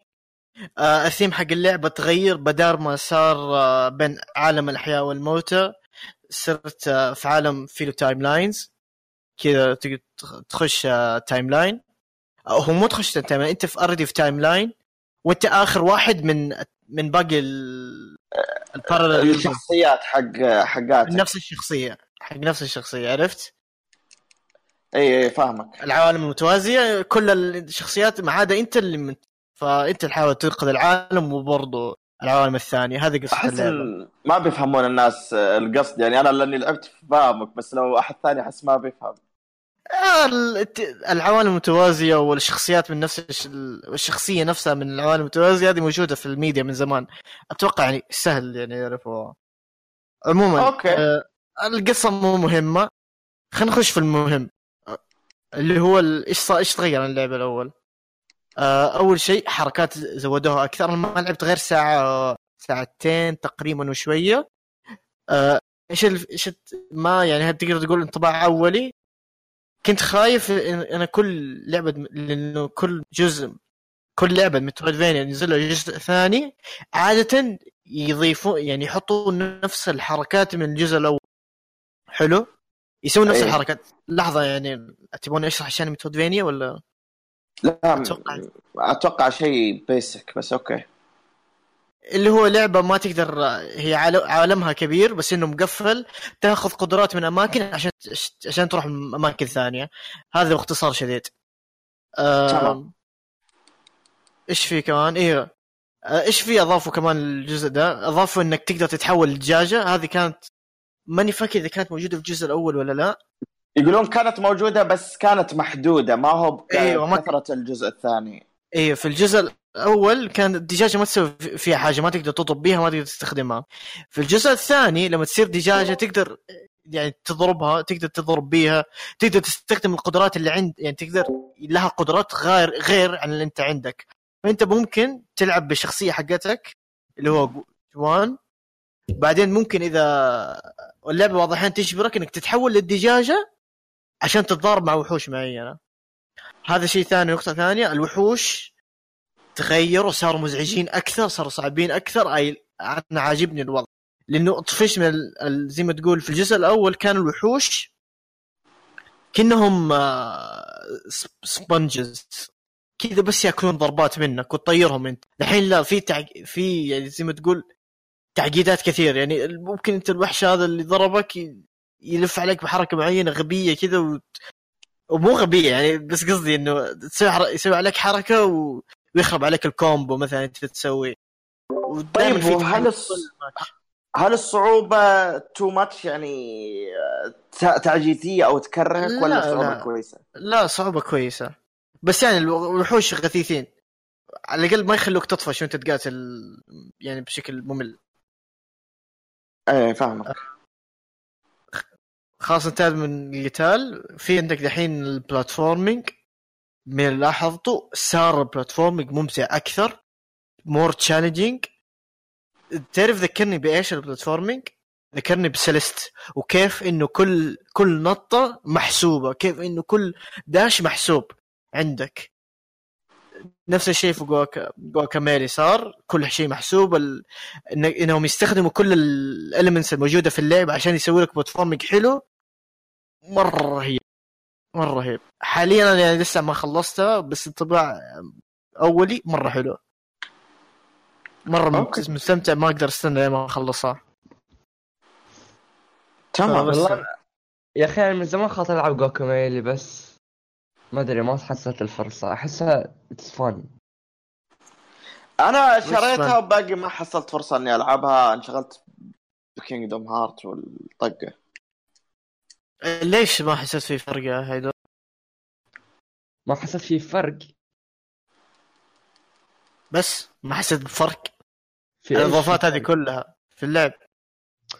آه الثيم حق اللعبة تغير بدار ما صار آه بين عالم الأحياء والموتى صرت آه في عالم فيه timelines كذا تقدر تخش آه timeline أو هو مو تخش timeline أنت في already في timeline وأنت آخر واحد من من باقي ال- ال parallel الشخصيات حق حقاتك. نفس الشخصية. حق نفس الشخصية عرفت؟ إي إي فاهمك. العوالم المتوازية كل الشخصيات ما عدا انت اللي من... فانت تحاول تنقذ العالم وبرضه العوالم الثانية. هذه قصة أحس ال- ما بيفهمون الناس القصد يعني أنا لأني لعبت فاهمك بس لو أحد ثاني أحس ما بيفهم. آه، العوالم المتوازية والشخصيات من نفس الش... الشخصية نفسها من العوالم المتوازية هذه موجودة في الميديا من زمان. أتوقع يعني سهل يعني يعرفوها عموما okay. آه القصة مو مهمة. خلينا نخش في المهم. آه، اللي هو إيش إيش تغير عن اللعبة الأول؟ آه أول شيء حركات زودوها أكثر. أنا ما لعبت غير ساعة ساعتين تقريبا وشوية. آه، إيش ال- إيش ما يعني هل تقدر تقول انطباع أولي؟ كنت خايف ان أنا كل لعبة لأنه كل جزء كل لعبة metroidvania ينزل لها جزء ثاني عادة يضيفون يعني يحطوا نفس الحركات من الجزء الأول. حلو؟ يسوون نفس أيه. الحركات. لحظة يعني تبوني اشرح عشان metroidvania ولا؟ لا أتوقع. أتوقع شيء basic بس okay. اللي هو لعبة ما تقدر هي عال- عالمها كبير بس إنه مقفل تاخذ قدرات من أماكن عشان عشان تروح أماكن ثانية. هذا باختصار شديد. تمام. إيش في كمان؟ أيوه إيش في أضافوا كمان الجزء ده؟ أضافوا إنك تقدر تتحول لدجاجة. هذه كانت ماني فاكر إذا كانت موجودة في الجزء الأول ولا لا. يقولون كانت موجودة بس كانت محدودة ما هو بك- أيوة، ما- بكثرة الجزء الثاني. أيوه في الجزء الأول كان الدجاجه ما تسوي فيها حاجة ما تقدر تطب بيها ما تقدر تستخدمها. في الجزء الثاني لما تصير دجاجة تقدر يعني تضربها تقدر تضرب بيها تقدر تستخدم القدرات اللي عند يعني تقدر لها قدرات غير غير عن اللي انت عندك. فانت ممكن تلعب بالشخصية حقتك اللي هو جوان. بعدين ممكن إذا اللعبة بعض الاحيان تجبرك إنك تتحول للدجاجة عشان تتضارب مع وحوش معينة. هذا شيء ثاني نقطة ثانية الوحوش. تغيروا صاروا مزعجين أكثر صاروا صعبين أكثر. أي أنا عاجبني الوضع. لأنه طفش من ال- زي ما تقول في الجزء الأول كانوا الوحوش كأنهم سبونجز. كذا بس يأكلون ضربات منك وتطيرهم أنت. الحين لا في تعق... في يعني زي ما تقول تعقيدات كثير. يعني ممكن أنت الوحش هذا اللي ضربك يلف عليك بحركة معينة غبية كذا و... ومو غبية يعني بس قصدي إنه تسوي. يسوي عليك حركة و... ويخرب عليك ال combo مثلا أنت تسوي طيب الص- much. هل الصعوبة too much يعني ت- تعجيزية أو تكرهك لا، ولا صعوبه لا. كويسة؟ لا صعوبة كويسة بس يعني الو- الوحوش غثيثين على الأقل ما يخلوك تطفش وانت تقاتل يعني بشكل ممل إيه فاهمك خاصة انتهت من القتال في عندك دحين ال platforming من اللي لاحظته صار ال platforming ممتع أكثر more challenging تعرف ذكرني بإيش ال platforming؟ ذكرني ب Celeste وكيف إنه كل كل نطة محسوبة كيف إنه كل dash محسوب عندك. نفس الشيء في Guaca Guacamelee صار كل شيء محسوب ال... إن... إنهم يستخدموا كل ال elements الموجودة في اللعبه عشان يسوي لك platforming حلو. مرة رهيب. مرة رهيب. حاليا أنا يعني لسه ما خلصتها بس انطباع أولي مرة حلو. مرة okay. مستمتع ما أقدر أستنى لين ما أخلصها. تمام والله يا أخي أنا من زمان خاطري ألعب Guacamelee بس ما أدري ما حصلت الفرصة. أحسها it's fun أنا شريتها؟ وباقي ما حصلت فرصة إني ألعبها. انشغلت ب Kingdom Hearts والطقة. ليش ما حسيت في فرق يا هيدو؟ ما حسيت في فرق؟ بس ما حسيت بفرق. في؟ الإضافات هذه كلها في اللعب.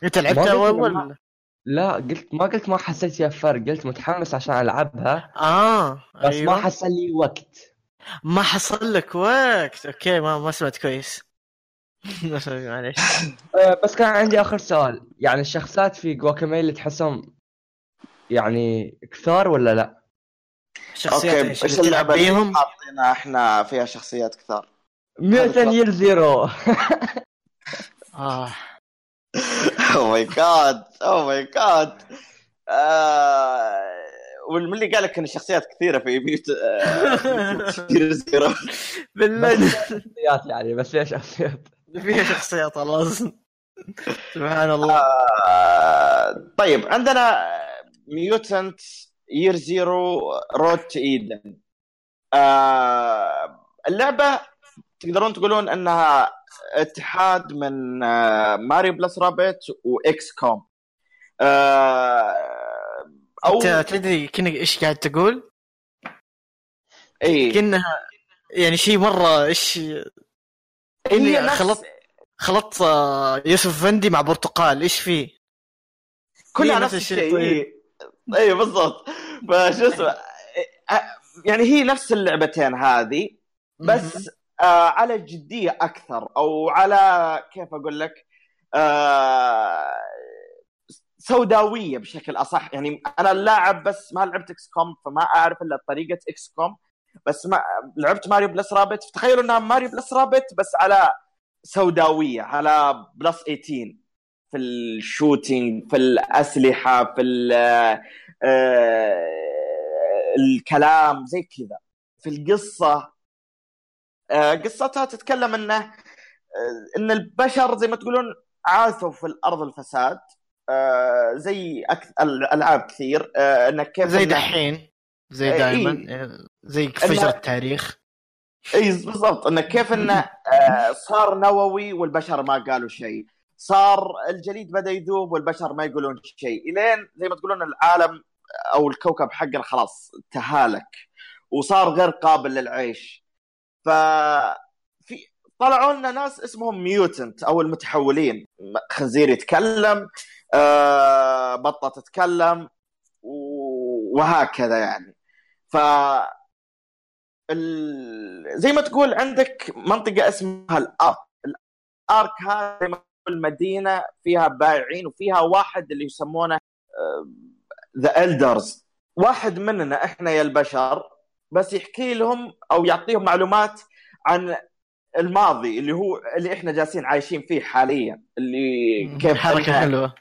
أنت لعبتها أول؟ ما- ولا لا قلت ما قلت ما حسيت فيها فرق قلت متحمس عشان ألعبها. آه بس أيوة. ما حصل لي وقت. ما حصل لك وقت. okay ما ما سمعت كويس. معليش أه، بس كان عندي آخر سؤال. يعني الشخصيات في Guacamelee تحسهم يعني كثار ولا لا؟ شخصيات okay إيش اللعبة اللي بيهم؟ حاطينها إحنا فيها شخصيات كثار؟ Mutant Year Zero. آه. oh my God oh my God ومن اللي قال لك إن الشخصيات كثيرة في Mutant Year Zero. بالله شخصيات يعني بس فيها شخصيات. فيها شخصيات خلاص سبحان الله. آه، طيب عندنا Mutant Year Zero Road to Eden اللعبة تقدرون تقولون إنها اتحاد من آه، Mario plus Rabbids و XCOM آه، أو أنت تدري كنا إيش قاعد تقول؟ إي. كانها يعني شيء مرة إيش نفس خلطت خلطت آه، يوسف فندي مع برتقال إيش فيه؟ كلها نفس الشيء اي بالضبط. فشو اسمه آه، يعني هي نفس اللعبتين هذه بس آه على جدية أكثر أو على كيف أقول لك آه سوداوية بشكل أصح. يعني أنا اللاعب بس ما لعبت XCOM فما أعرف إلا طريقة XCOM بس ما لعبت Mario plus Rabbids فتخيلوا انها Mario plus Rabbids بس على سوداوية على plus 18 في ال shooting في الأسلحة في ال- آه، الكلام زي كذا. في القصة آه، قصتها تتكلم إنه آه، إن البشر زي ما تقولون عاثوا في الأرض الفساد آه، زي ألعاب كثير آه، انك كيف زي دحين زي إيه. دائما زي فجر التاريخ. اي بالضبط. انه كيف إنه آه، صار نووي والبشر ما قالوا شيء. صار الجليد بدأ يذوب والبشر ما يقولون شيء. إلين زي ما تقولون العالم أو الكوكب حقنا خلاص تهالك وصار غير قابل للعيش. ف في طلعوا لنا ناس اسمهم ميوتنت أو المتحولين. خنزير يتكلم آه، بطة تتكلم وهكذا يعني. ف ال... زي ما تقول عندك منطقة اسمها الأرك. الأرك هذا زي ما تقول مدينه فيها بائعين وفيها واحد اللي يسمونه ذا الدرز واحد مننا إحنا يا البشر بس يحكي لهم أو يعطيهم معلومات عن الماضي اللي هو اللي إحنا جالسين عايشين فيه حاليا اللي كيف حركة حلوة.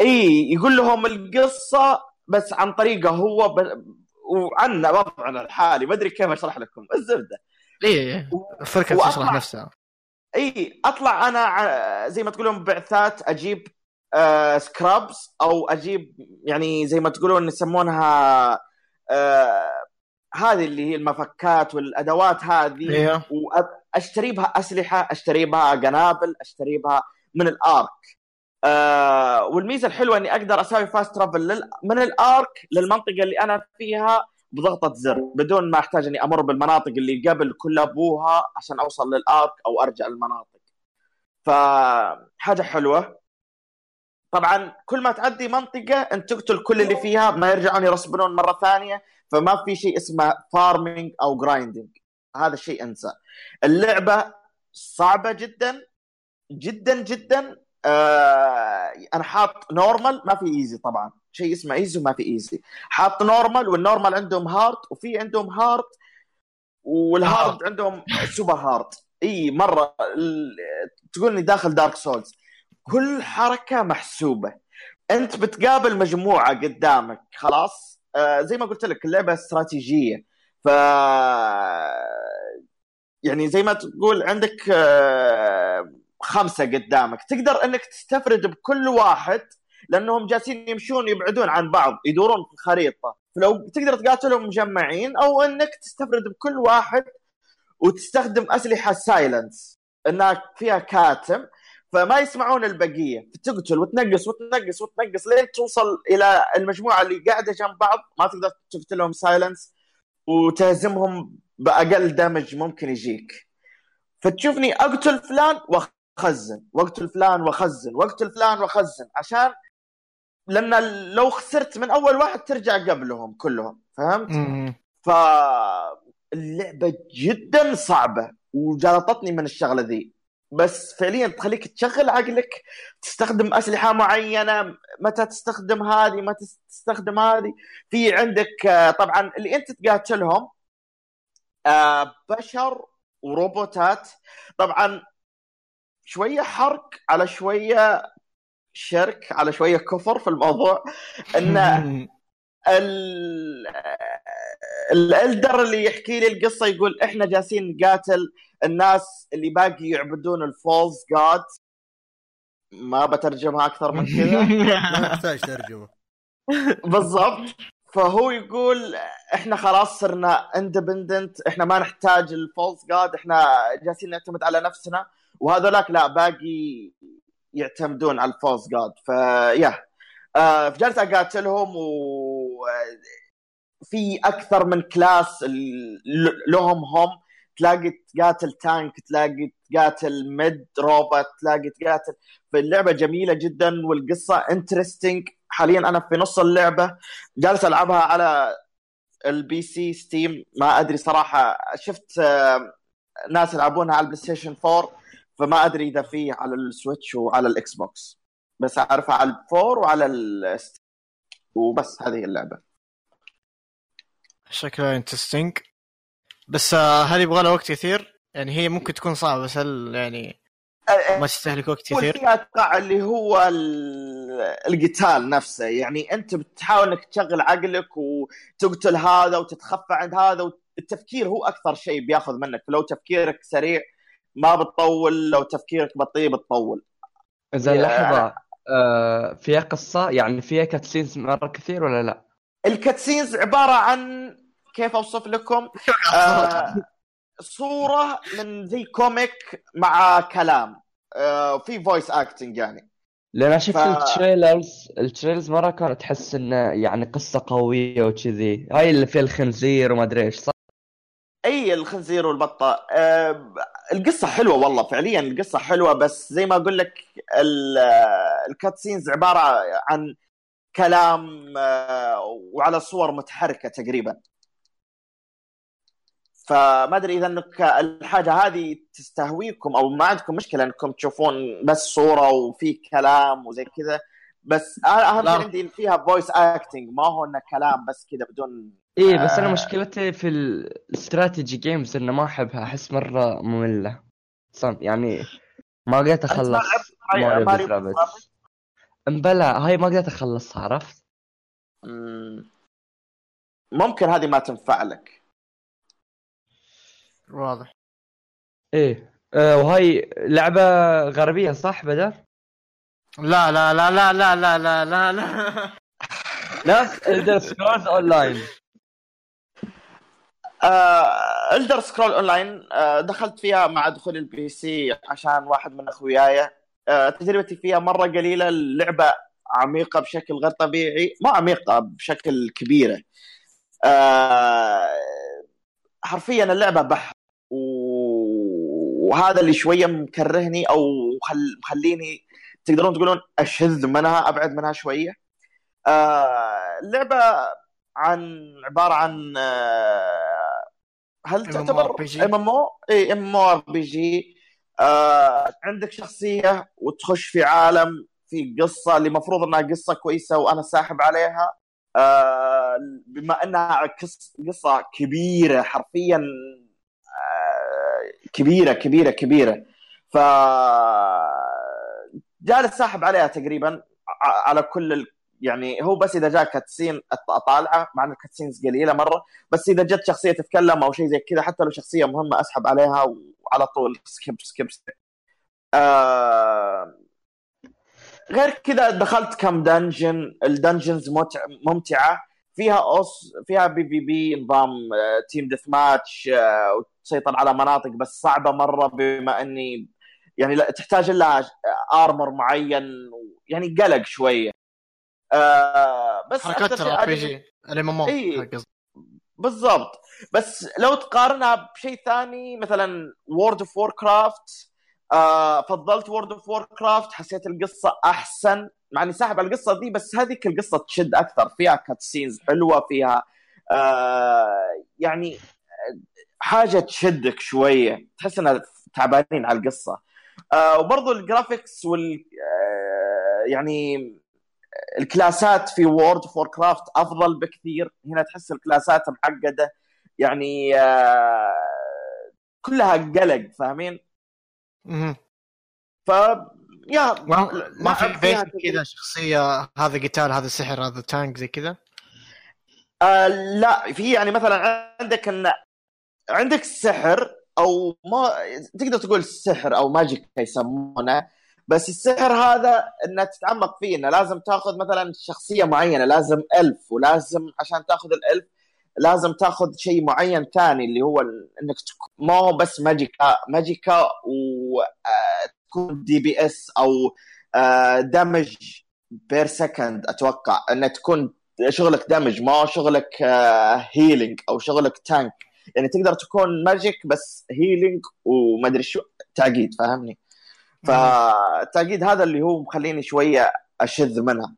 إي يقول لهم القصة بس عن طريقة هو ب... وعنا وضعنا الحالي. ما أدري كيف أشرح لكم. الزبدة. اي وأطلع- تشرح نفسها. إي أطلع أنا زي ما تقولون بعثات أجيب آه scraps أو أجيب يعني زي ما تقولون يسمونها آه هذه اللي هي المفكات والأدوات هذه إيوه واشتري بها أسلحة اشتري بها قنابل اشتري بها من ال Ark آه والميزة الحلوة إني أقدر أسوي fast travel. من ال Ark للمنطقة اللي أنا فيها بضغطة زر بدون ما أحتاج إني أمر بالمناطق اللي قبل كل أبوها عشان أوصل لل Ark أو أرجع للمناطق فحاجه حلوة. طبعا كل ما تعدي منطقة أنت تقتل كل اللي فيها ما يرجعون ي respawn ون مرة ثانية فما في شيء اسمه farming أو grinding هذا الشيء أنسى. اللعبة صعبة جدا جدا جدا. آه أنا حاط normal ما في easy طبعا. شيء اسمه easy وما في ايزي حاط normal وال normal عندهم hard وفي عندهم hard وال hard عندهم super hard إي مرة تقول اني داخل Dark Souls كل حركة محسوبة. أنت بتقابل مجموعة قدامك خلاص؟ آه زي ما قلت لك اللعبة استراتيجية. ف يعني زي ما تقول عندك آه خمسة قدامك. تقدر إنك تستفرد بكل واحد لأنهم جالسين يمشون يبعدون عن بعض يدورون في الخريطه فلو تقدر تقاتلهم مجمعين أو إنك تستفرد بكل واحد وتستخدم أسلحة silence. إنها فيها كاتم فما يسمعون البقية. فتقتل وتنقص وتنقص وتنقص لين توصل إلى المجموعة اللي قاعدة جنب بعض. ما تقدر تقتلهم silence وتهزمهم بأقل damage ممكن يجيك. فتشوفني أقتل فلان وأخزن وأقتل فلان وأخزن وأقتل فلان وأخزن عشان لأن لو خسرت من أول واحد ترجع قبلهم كلهم فهمت؟ فاللعبة جدا صعبة وجلطتني من الشغلة ذي. بس فعليا تخليك تشغل عقلك تستخدم أسلحة معينة متى تستخدم هذه متى تستخدم هذه. في عندك آه، طبعا اللي أنت تقاتلهم آه، بشر وروبوتات. طبعا شوية حرق على شوية شرك على شوية كفر في الموضوع إن ال- ال Elder اللي يحكي لي القصة يقول إحنا جالسين نقاتل الناس اللي باقي يعبدون ال false god. ما بترجمها أكثر من كذا. ما يحتاج ترجمة. بالضبط. فهو يقول إحنا خلاص صرنا independent إحنا ما نحتاج ال false god إحنا جالسين نعتمد على نفسنا. وهذولاك لا باقي يعتمدون على ال false god فيا آه فجلس اقاتلهم وفي أكثر من class لهم هم. تلاقي تقاتل tank تلاقي تقاتل med robot تلاقي تقاتل فاللعبة جميلة جدا والقصة interesting حاليا أنا في نص اللعبة. جالس ألعبها على ال PC Steam. ما أدري صراحة. شفت آه، ناس يلعبونها على ال PlayStation 4 فما أدري إذا فيه على ال Switch وعلى ال Xbox. بس أعرفها على ال four وعلى ال Steam وبس هذه اللعبة. شكلها interesting بس آه، هل يبغى لها وقت كثير؟ يعني هي ممكن تكون صعبة بس هل يعني ما تستهلك وقت كثير؟ فيها أتوقع اللي هو ال- القتال نفسه. يعني أنت بتحاول إنك تشغل عقلك وتقتل هذا وتتخفى عند هذا التفكير هو أكثر شيء بياخذ منك. فلو تفكيرك سريع ما بتطول لو تفكيرك بطيء بتطول. زين يا- لحظة آه فيها قصة؟ يعني فيها cutscenes مرة كثير ولا لا؟ ال cutscenes عبارة عن كيف أوصف لكم؟ آه صورة من زي comic مع كلام. آه في voice acting يعني. لأن شفت ف- ال trailers ال trailers مرة كانت تحس انه يعني قصة قوية وكذي. هاي اللي فيها الخنزير وما أدري إيش صح؟ إي الخنزير والبطة. آه القصة حلوة والله فعليا القصة حلوة بس زي ما أقول لك آه، ال cutscenes عبارة عن كلام آه وعلى صور متحركة تقريبا فما أدري إذا أنك الحاجة هذه تستهويكم أو ما عندكم مشكلة أنكم تشوفون بس صورة وفي كلام وزي كذا بس أهم. شيء عندي فيها voice acting ما هو إنه كلام بس كذا بدون إيه بس أنا آه. مشكلتي في الاستراتيجي جيمز إنه ما أحبها أحس مرة مملة صم يعني ما قدرت أخلص ماريو أمبلا هاي ما قدرت أخلصها عرفت؟ مم. ممكن هذه ما تنفع لك واضح إيه آه وهاي لعبة غربية صح بدر؟ لا لا لا لا لا لا لا لا لا نفس Elder Scrolls Online Elder Scroll Online دخلت فيها مع دخول ال PC عشان واحد من أخوياي. آه، تجربتي فيها مرة قليلة اللعبة عميقة بشكل غير طبيعي. مو عميقة بشكل كبيره آه، حرفيا اللعبة بحر. وهذا اللي شوية مكرهني أو مخل- مخليني تقدرون تقولون أشذ منها أبعد منها شوية. آه، اللعبة عن عبارة عن هل تعتبر؟ إم إم أو؟ اي إم آر بي جي عندك شخصية وتخش في عالم في قصة اللي المفروض إنها قصة كويسة وأنا ساحب عليها آه، بما إنها قص- قصة كبيرة حرفيا آه، كبيرة كبيرة كبيرة ف جالس ساحب عليها تقريبا على كل. يعني هو بس إذا جاء cutscene أطالعه مع ان ال cutscenes قليلة مرة بس إذا جت شخصية تتكلم أو شيء زي كذا حتى لو شخصية مهمة أسحب عليها وعلى طول skip skip skip آه... غير كذا دخلت كم dungeon ال dungeons متع... ممتعة. فيها also فيها PVP نظام team deathmatch وتسيطر على مناطق بس صعبة مرة بما إني يعني تحتاج لها armor معين يعني قلق شوية. آه بس حركات شيء ال RPG ال MM. بالضبط. بس لو تقارنها بشيء ثاني مثلا World of Warcraft آه فضلت World of Warcraft حسيت القصة أحسن مع إني ساحب على القصة دي بس هذيك القصة تشد أكثر. فيها cutscenes حلوة فيها آه يعني حاجة تشدك شوية. تحس إنها تعبانين على القصة. آه وبرضو ال graphics وال آه يعني الكلاسات في World of Warcraft أفضل بكثير. هنا تحس الكلاسات معقده يعني آه كلها قلق فاهمين؟ مهم. ف yeah ما ما في بيت كذا شخصية هذا قتال هذا سحر هذا tank زي كذا؟ آه لا في يعني مثلا عندك إن عندك سحر أو ما تقدر تقول سحر أو magic يسمونه. بس السحر هذا انه تتعمق فيه إنه لازم تاخذ مثلا شخصية معينة لازم elf ولازم عشان تاخذ ال elf لازم تاخذ شيء معين ثاني اللي هو إنك. ما هو بس magicka magicka وتكون DPS أو damage per second أتوقع إنه تكون شغلك damage ما شغلك healing أو شغلك tank يعني تقدر تكون magic بس healing وما أدري شو تعقيد فاهمني فالتعقيد هذا اللي هو مخليني شوية أشذ منها.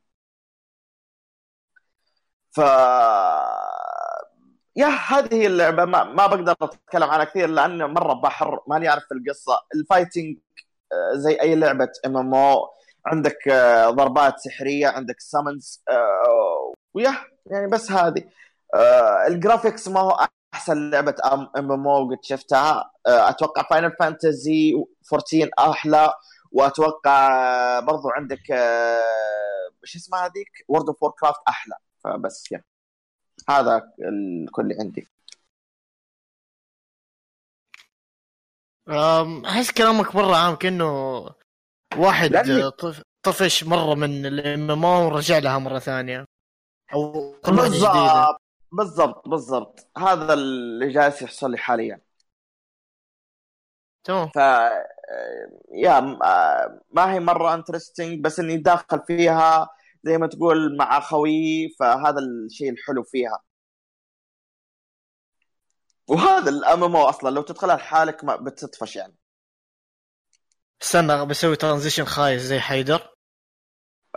ف yeah هذه اللعبة. ما, ما بقدر أتكلم عنها كثير لأن مرة بحر ماني عارف القصة. ال fighting آه، زي أي لعبة MMO عندك آه، ضربات سحرية عندك summons و yeah يعني بس هذه. آه، ال graphics ما هو أحسن لعبة MMO قد شفتها. آه، أتوقع Final Fantasy 14 أحلى وأتوقع آه، برضو عندك آه، إيش اسمها هذيك؟ World of Craft أحلى. فبس yeah. هذا الكل اللي عندي. أحس كلامك مرة عام كأنه واحد طفش مرة من ال MM ورجع لها مرة ثانية. أو بالضبط. بالضبط بالضبط. هذا اللي جالس يحصل لي حاليا. تمام. ف yeah ما هي مرة interesting بس إني داخل فيها زي ما تقول مع خويي فهذا الشيء الحلو فيها. وهذا ال MMO أصلا لو تدخلها لحالك ما بتطفش يعني. استنى بسوي transition خايس زي حيدر.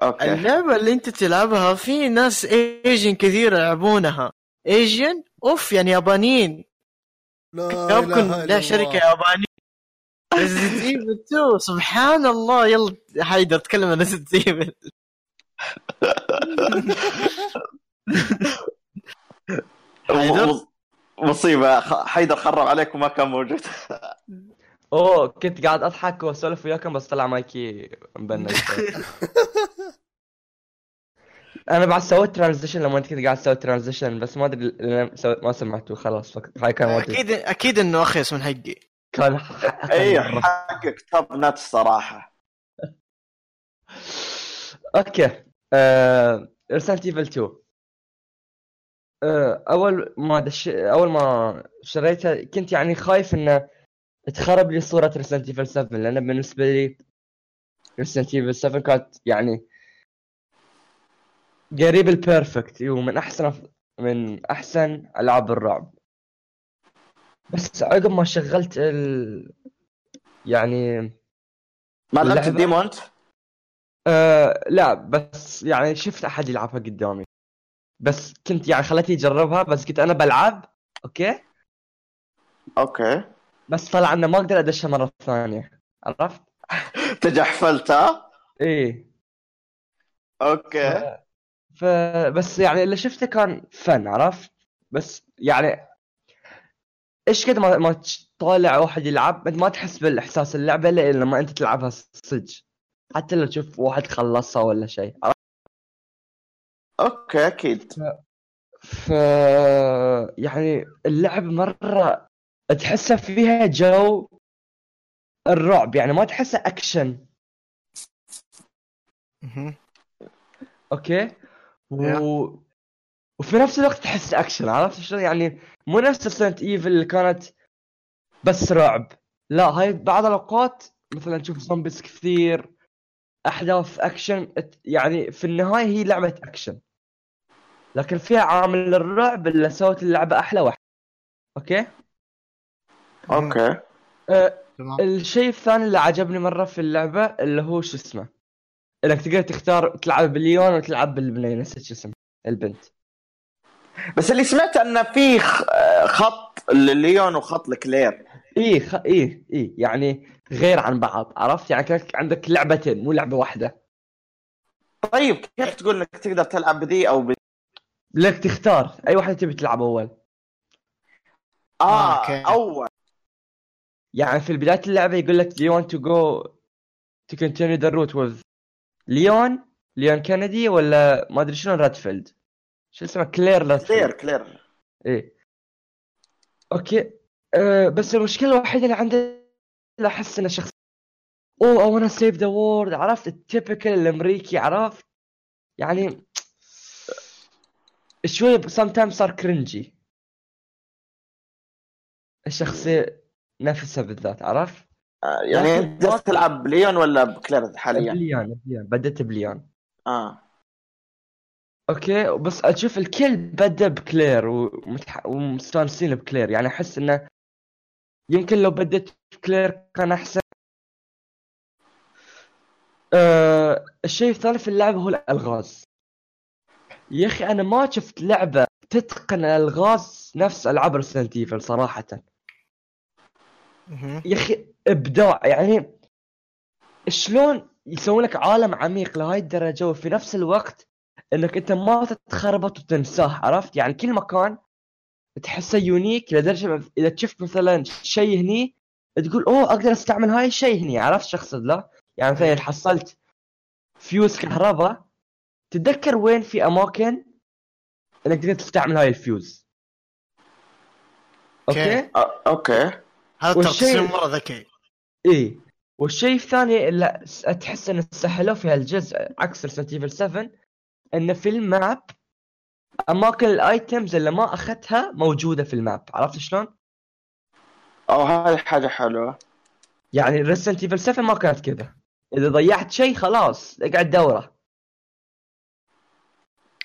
okay. اللعبة اللي أنت تلعبها في ناس Asian كثير يلعبونها. Asian of يعني يابانيين. لا Capcom لها شركة. يابانية. Resident Evil 2 سبحان الله. يلا حيدر تكلم عن Resident Evil مصيبة. خ- حيدر خرب عليك وما كان موجود. أوه كنت قاعد أضحك وأسولف وياكم بس طلع مايكي مبند أنا بعد سويت transition لما انت كنت قاعد تسوي transition بس ما أدري ما سمعته خلاص هاي كان وقتي. أكيد أكيد إنه اخيس من حقي. كان اي. حقك top notch الصراحه okay. آه... Resident Evil 2 آه... أول ما دش... أول ما شريتها كنت يعني خايف إنه تخرب لي صورة Resident Evil 7 لأن بالنسبة لي Resident Evil 7 كانت يعني قريب ال perfect. ومن أحسن من أحسن ألعاب الرعب. بس عقب ما شغلت ال يعني ما لعبت ال demo أنت؟ أه لا بس يعني شفت أحد يلعبها قدامي. بس كنت يعني خلتني أجربها بس كنت أنا بلعب okay؟ okay. بس طلع إنه ما أقدر أدشها مرة ثانية. عرفت؟ تجحفلت ها؟ إيه. okay. فبس يعني اللي شفته كان fun عرفت؟ بس يعني إيش قد ما ما تطالع واحد يلعب أنت ما تحس بالإحساس اللعبة إلا لما أنت تلعبها صدق حتى لو تشوف واحد خلصها ولا شيء عرفت؟ okay أكيد ف يعني اللعب مرة تحسها فيها جو الرعب يعني ما تحسها أكشن. okay و... Yeah. وفي نفس الوقت تحس أكشن عرفت شلون؟ يعني مو نفس Resident Evil اللي كانت بس رعب. لا هاي بعض الأوقات مثلا تشوف zombies كثير أحداث أكشن يعني في النهاية هي لعبة أكشن. لكن فيها عامل الرعب اللي سوت اللعبة أحلى واحد. okay؟ okay. أه الشيء الثاني اللي عجبني مرة في اللعبة اللي هو شو اسمه؟ إنك تقدر تختار تلعب بالليون وتلعب بالبنيه نسيت شو اسمه البنت. بس اللي سمعت انه في خط لليون وخط لكلير. إيه خ... إيه إيه يعني غير عن بعض عرفت؟ يعني كانك عندك لعبتين مو لعبة واحدة. طيب كيف تقول إنك تقدر تلعب بذي أو بذي؟ لك تختار أي واحدة تبي تلعب أول. آه okay. أول. يعني في بدايه اللعبه يقول لك do you want to go to continue the route with Leon؟ ليون كندي ولا ما أدري شنو رادفيلد؟ شو اسمه؟ كلير كلير رادفيلد. كلير إيه. okay. أه بس المشكلة الوحيدة اللي عندي أحس إنه شخص. أوه I wanna save the world عرفت؟ ال typical الأمريكي عرفت؟ يعني شوي sometimes صار cringy الشخصية نفسها بالذات عرفت؟ يعني انت جالس تلعب بليون ولا بكلير حاليا؟ بليان بليان بديت بليان آه. okay بس أشوف الكل بدأ بكلير ومتح... ومستانسين بكلير. يعني أحس إنه يمكن لو بديت بكلير كان أحسن. أه الشيء الثاني في اللعبة هو الألغاز. يا أخي أنا ما شفت لعبة تتقن الألغاز نفس ألعاب Resident صراحة. يا أخي إبداع. يعني شلون يسوون لك عالم عميق لهاي الدرجة وفي نفس الوقت إنك أنت ما تتخربط وتنساه عرفت؟ يعني كل مكان تحسه unique لدرجة اذا شفت مثلا شيء هني تقول أوه أقدر أستعمل هاي الشيء هني. عرفت شو اقصد لا. يعني مثلا حصلت فيوز كهرباء تتذكر وين في أماكن إنك تقدر تستعمل هاي الفيوز؟ okay, okay. okay. هذا تصميم مرة ذكي. إيه والشيء الثاني اللي تحس انه سهلوه في هالجزء عكس Resident Evil 7 انه في ال map أماكن ال items اللي ما أخذتها موجودة في ال map. عرفت شلون؟ أو هذه حاجة حلوة. يعني Resident Evil 7 ما كانت كذا. إذا ضيعت شيء خلاص اقعد دورة.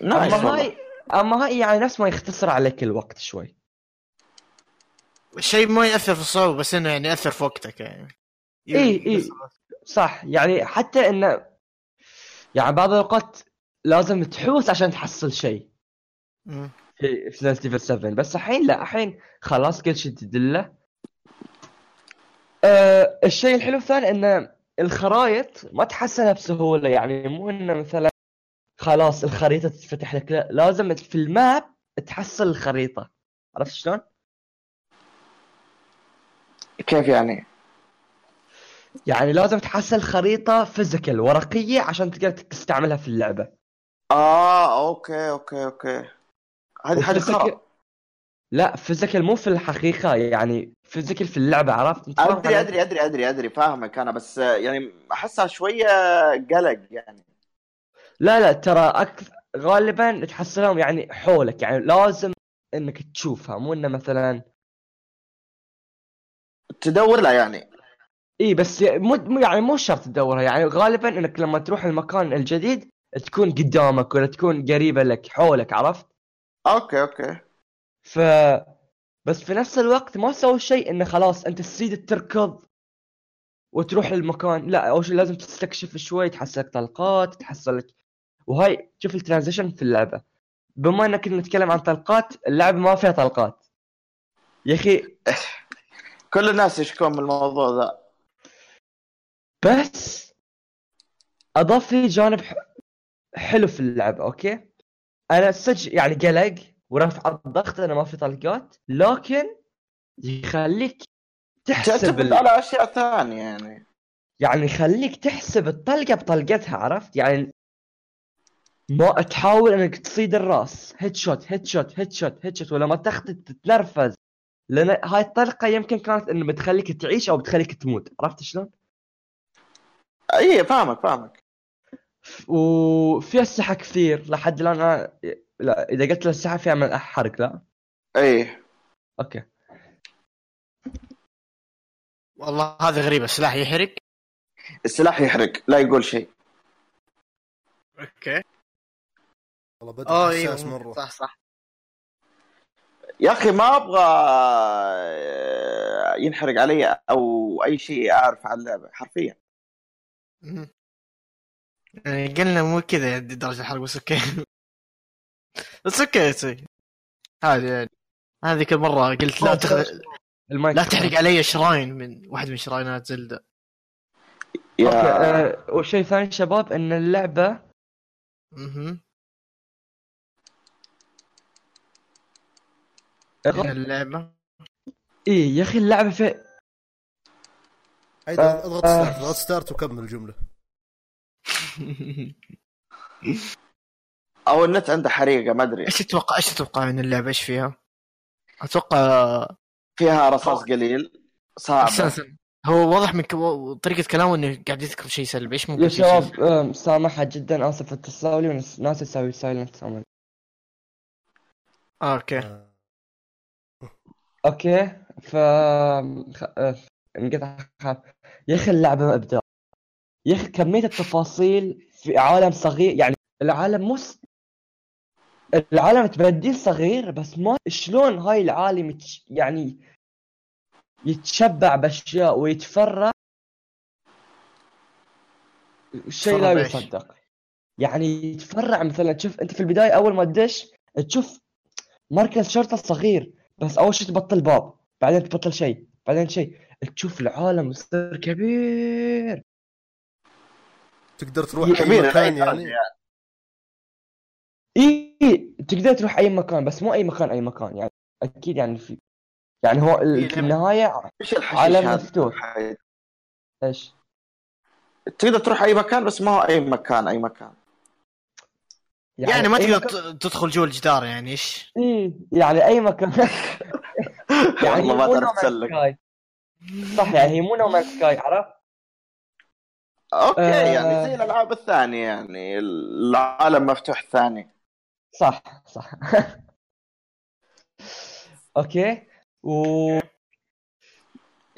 أما. هاي أما هاي يعني نفس ما يختصر عليك الوقت شوي. الشيء ما يأثر في الصعوبه بس إنه يعني يأثر في وقتك يعني. إيه، إيه. صح. يعني حتى انه يعني بعض الأوقات لازم تحوس عشان تحصل شيء. في في Resident Evil 7 بس الحين لا الحين خلاص كل شيء تدله. أه الشيء الحلو الثاني إن الخرائط ما تحصلها بسهولة. يعني مو إنه مثلا خلاص الخريطة تتفتح لك لا لازم في ال map تحصل الخريطة. عرفت شلون؟ كيف يعني؟ يعني لازم تحصل خريطة physical ورقية عشان تقدر تستعملها في اللعبة آه okay okay okay هذه حاجة و physical- خرا لا physical مو في الحقيقة يعني physical في اللعبة عرفت؟ أدري؟ أدري أدري أدري أدري فاهمك أنا بس يعني أحسها شوية قلق يعني لا لا ترى أكثر غالبا تحصلهم يعني حولك يعني لازم إنك تشوفها مو إنه مثلا تدور لها يعني. إي بس مو يعني مو شرط تدورها. يعني غالبا إنك لما تروح المكان الجديد تكون قدامك ولا تكون قريبة لك حولك عرفت؟ okay okay. ف بس في نفس الوقت ما سووا شيء إنه خلاص أنت تصيد تركض وتروح المكان. لا أول شيء لازم تستكشف شوي تحصل لك طلقات تحصل لك. وهاي شوف ال transition في اللعبة. بما انك نتكلم عن طلقات اللعبة ما فيها طلقات. يا أخي كل الناس يشكون من الموضوع ذا. بس أضاف لي جانب حلو في اللعبه okay؟ أنا سج يعني قلق ورفع الضغط انه ما في طلقات لكن يخليك تحسب ال... على أشياء ثانية يعني. يعني يخليك تحسب الطلقة بطلقتها عرفت؟ يعني ما تحاول إنك تصيد الرأس. هيد شوت هيد شوت هيد شوت هيد شوت ولما تخطي تتنرفز. لأن هاي الطلقه يمكن كانت إنه بتخليك تعيش أو بتخليك تموت. عرفت شلون؟ اي فاهمك فاهمك. وفي اسلحه كثير. لحد الآن أنا... لا إذا قلت الاسلحه فيها من حرق لا؟ اي okay. والله هذا غريب. السلاح يحرق؟ السلاح يحرق لا يقول شيء. okay. والله بدأ آه حساس أيوه مرة. صح صح. يا أخي ما أبغى آه، ينحرق علي أو أي شيء أعرف عن اللعبة حرفيا. يعني قلنا مو كذا درجة الحرق بس okay. بس okay see هذه يعني. هذه كل مرة قلت لا تخ... لا تحرق علي shrine من واحد من shrine ات Zelda. يا okay أه والشيء الثاني شباب إن اللعبة أها اي اللعبة. يا أخي اللعبة في هيدا آه، اضغط. start اضغط start وكمل الجملة. أو النت عنده حريقة ما أدري. إيش تتوقع إيش تتوقع من اللعبة؟ إيش فيها؟ أتوقع فيها رصاص قليل استنى هو واضح من كو... طريقة كلامه إنه قاعد يذكر شيء سلبي. إيش ممكن يا؟ شباب سامحة جدا. اسف اتصلوا لي وناسي ناسي أسوي silent okay. آه. أوكي ف. أه، انقطع يا أخي اللعبة ابداع يا أخي كمية التفاصيل في عالم صغير يعني العالم مو س... العالم تبديل صغير بس ما شلون هاي العالم يتش... يعني يتشبع بأشياء ويتفرع شيء لا؟ يصدق يعني يتفرع مثلا تشوف أنت في البداية أول ما تدش تشوف مركز شرطة صغير بس أول شيء تبطل باب بعدين تبطل شيء بعدين شيء تشوف العالم يصير كبير. تقدر تروح أي كبير مكان يعني. إي تقدر تروح أي مكان بس مو أي مكان أي مكان. يعني أكيد يعني في يعني هو ال- إيه، في النهاية عالم؟ مفتوح. إيش؟ تقدر تروح أي مكان بس ما هو أي مكان أي مكان. يعني ما أي تقدر مكان- تدخل جوا الجدار يعني إيش إيه يعني أي مكان يعني والله ما تعرف تسلك. صح يعني هي مو No Man's Sky عرفت؟ okay آه. يعني زي الألعاب الثانية يعني العالم مفتوح ثاني صح صح okay و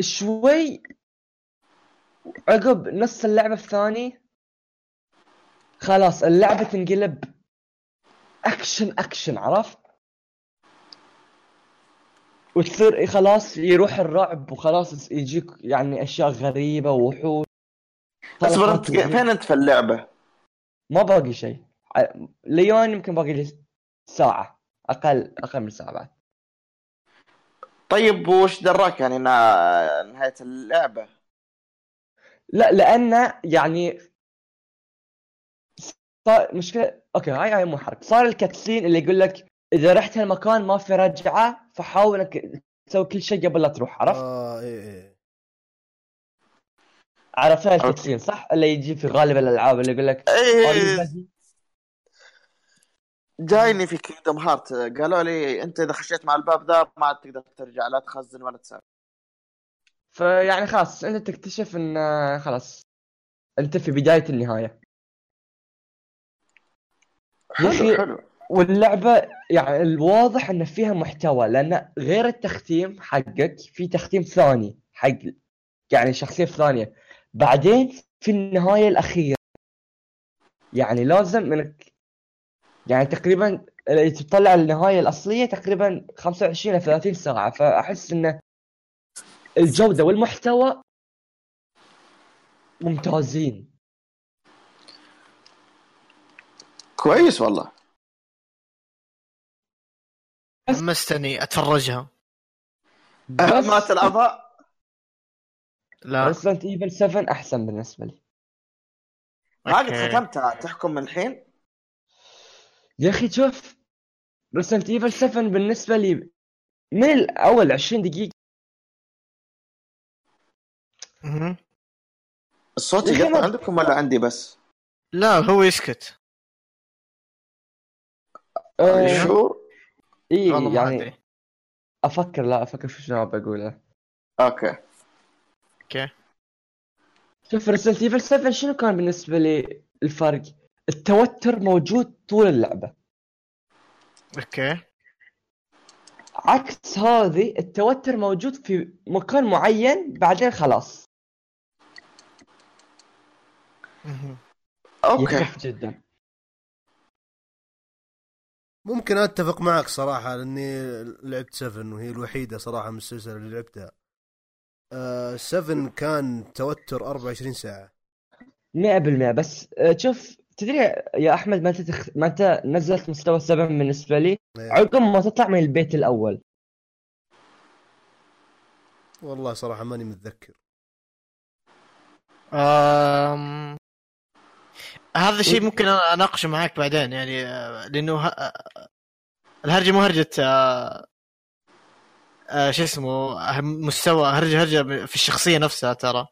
شوي عقب نص اللعبة الثاني خلاص اللعبة تنقلب أكشن أكشن عرفت؟ وتصير خلاص يروح الرعب وخلاص يجيك يعني أشياء غريبة ووحوش اصبر انت فين أنت في اللعبة؟ ما باقي شيء ليون يمكن باقي لي ساعة أقل أقل من ساعة بعد طيب وش دراك يعني نهاية اللعبة؟ لا لأن يعني صار مشكلة okay هاي هاي مو حرق صار ال cutscene اللي يقول لك إذا رحت هالمكان ما في رجعة فحاول إنك تسوي كل شيء قبل لا تروح عرفت؟ آه إيه إيه عرفتها ال cutscene صح؟ اللي يجي في غالب الألعاب اللي يقول لك you إيه ready؟ جايني في Kingdom Hearts قالوا لي أنت إذا خشيت مع الباب ذا ما عاد تقدر ترجع لا تخزن ولا تسوي فيعني خلاص أنت تكتشف إن آه، خلاص أنت في بداية النهاية يا أخي- حلو حلو. واللعبة يعني الواضح إن فيها محتوى لأن غير التختيم حقك في تختيم ثاني حق يعني شخصية ثانية. بعدين في النهاية الأخيرة يعني لازم إنك يعني تقريبا تطلع النهاية الأصلية تقريبا 25 إلى 30 ساعة. فأحس إن الجودة والمحتوى ممتازين. كويس والله. حمستني أتفرجها. ما تلعبها لا. Resident Evil 7 أحسن بالنسبة لي. ما قد okay. ختمتها تحكم من الحين. يا أخي شوف Resident Evil 7 بالنسبة لي من الأول 20 دقيقة. الصوت أخي يقطع عندكم ولا عندي بس؟ لا هو يسكت. آه sure اي يعني أفكر لا أفكر في شنو بقوله okay. okay. شوف Resident Evil 7 شنو كان بالنسبة لي الفرق التوتر موجود طول اللعبة. okay. عكس هذه التوتر موجود في مكان معين بعدين خلاص. okay. يخف جدا. ممكن أتفق معك صراحة لأني لعبت 7 وهي الوحيدة صراحة من السلسله اللي لعبتها. آه 7 كان توتر 24 ساعة. 100% بس آه، شوف تدري يا أحمد ما انت تخ... ما انت نزلت مستوى 7 بالنسبة لي؟ إيه. عقب ما تطلع من البيت الأول. والله صراحة ماني متذكر. أم... هذا الشيء ممكن أنا أناقشه معاك بعدين يعني آه، لأنه ه... آه، الهرجة مو هرجة آه، شو اسمه مستوى هرجة هرجة في الشخصية نفسها ترى.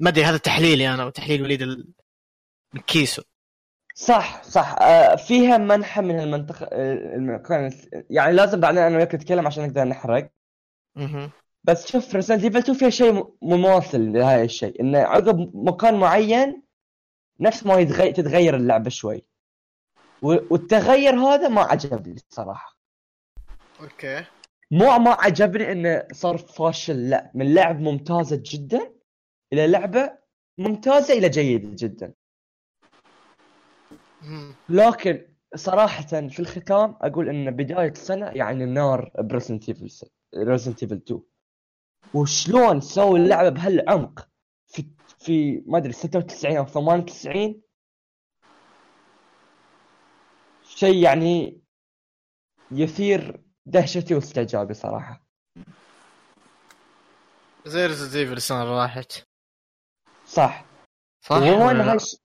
ما أدري هذا تحليلي أنا وتحليل وليد ال... من كيسو. صح صح. فيها منحى من المنطقة آه، المكان. يعني لازم بعدين أنا وياك نتكلم عشان نقدر نحرق. بس شوف Resident Evil 2 فيها شيء مماثل لهذا الشيء. إنه عقب مكان معين نفس ما يتغير تتغير اللعبة شوي. و- والتغير هذا ما عجبني صراحة. okay. مو ما عجبني إنه صار فاشل. لا من لعبة ممتازة جدا إلى لعبة ممتازة إلى جيدة جدا. لكن صراحة في الختام أقول إن بداية السنة يعني نار ب Resident Evil Resident Evil 2 وشلون سووا اللعبة بهالعمق في في ما أدري 96 أو 98 شيء يعني يثير دهشتي واستعجابي صراحة. زي Resident Evil السنة اللي راحت صح. صح؟ وهو ولا إنها لا؟ ش-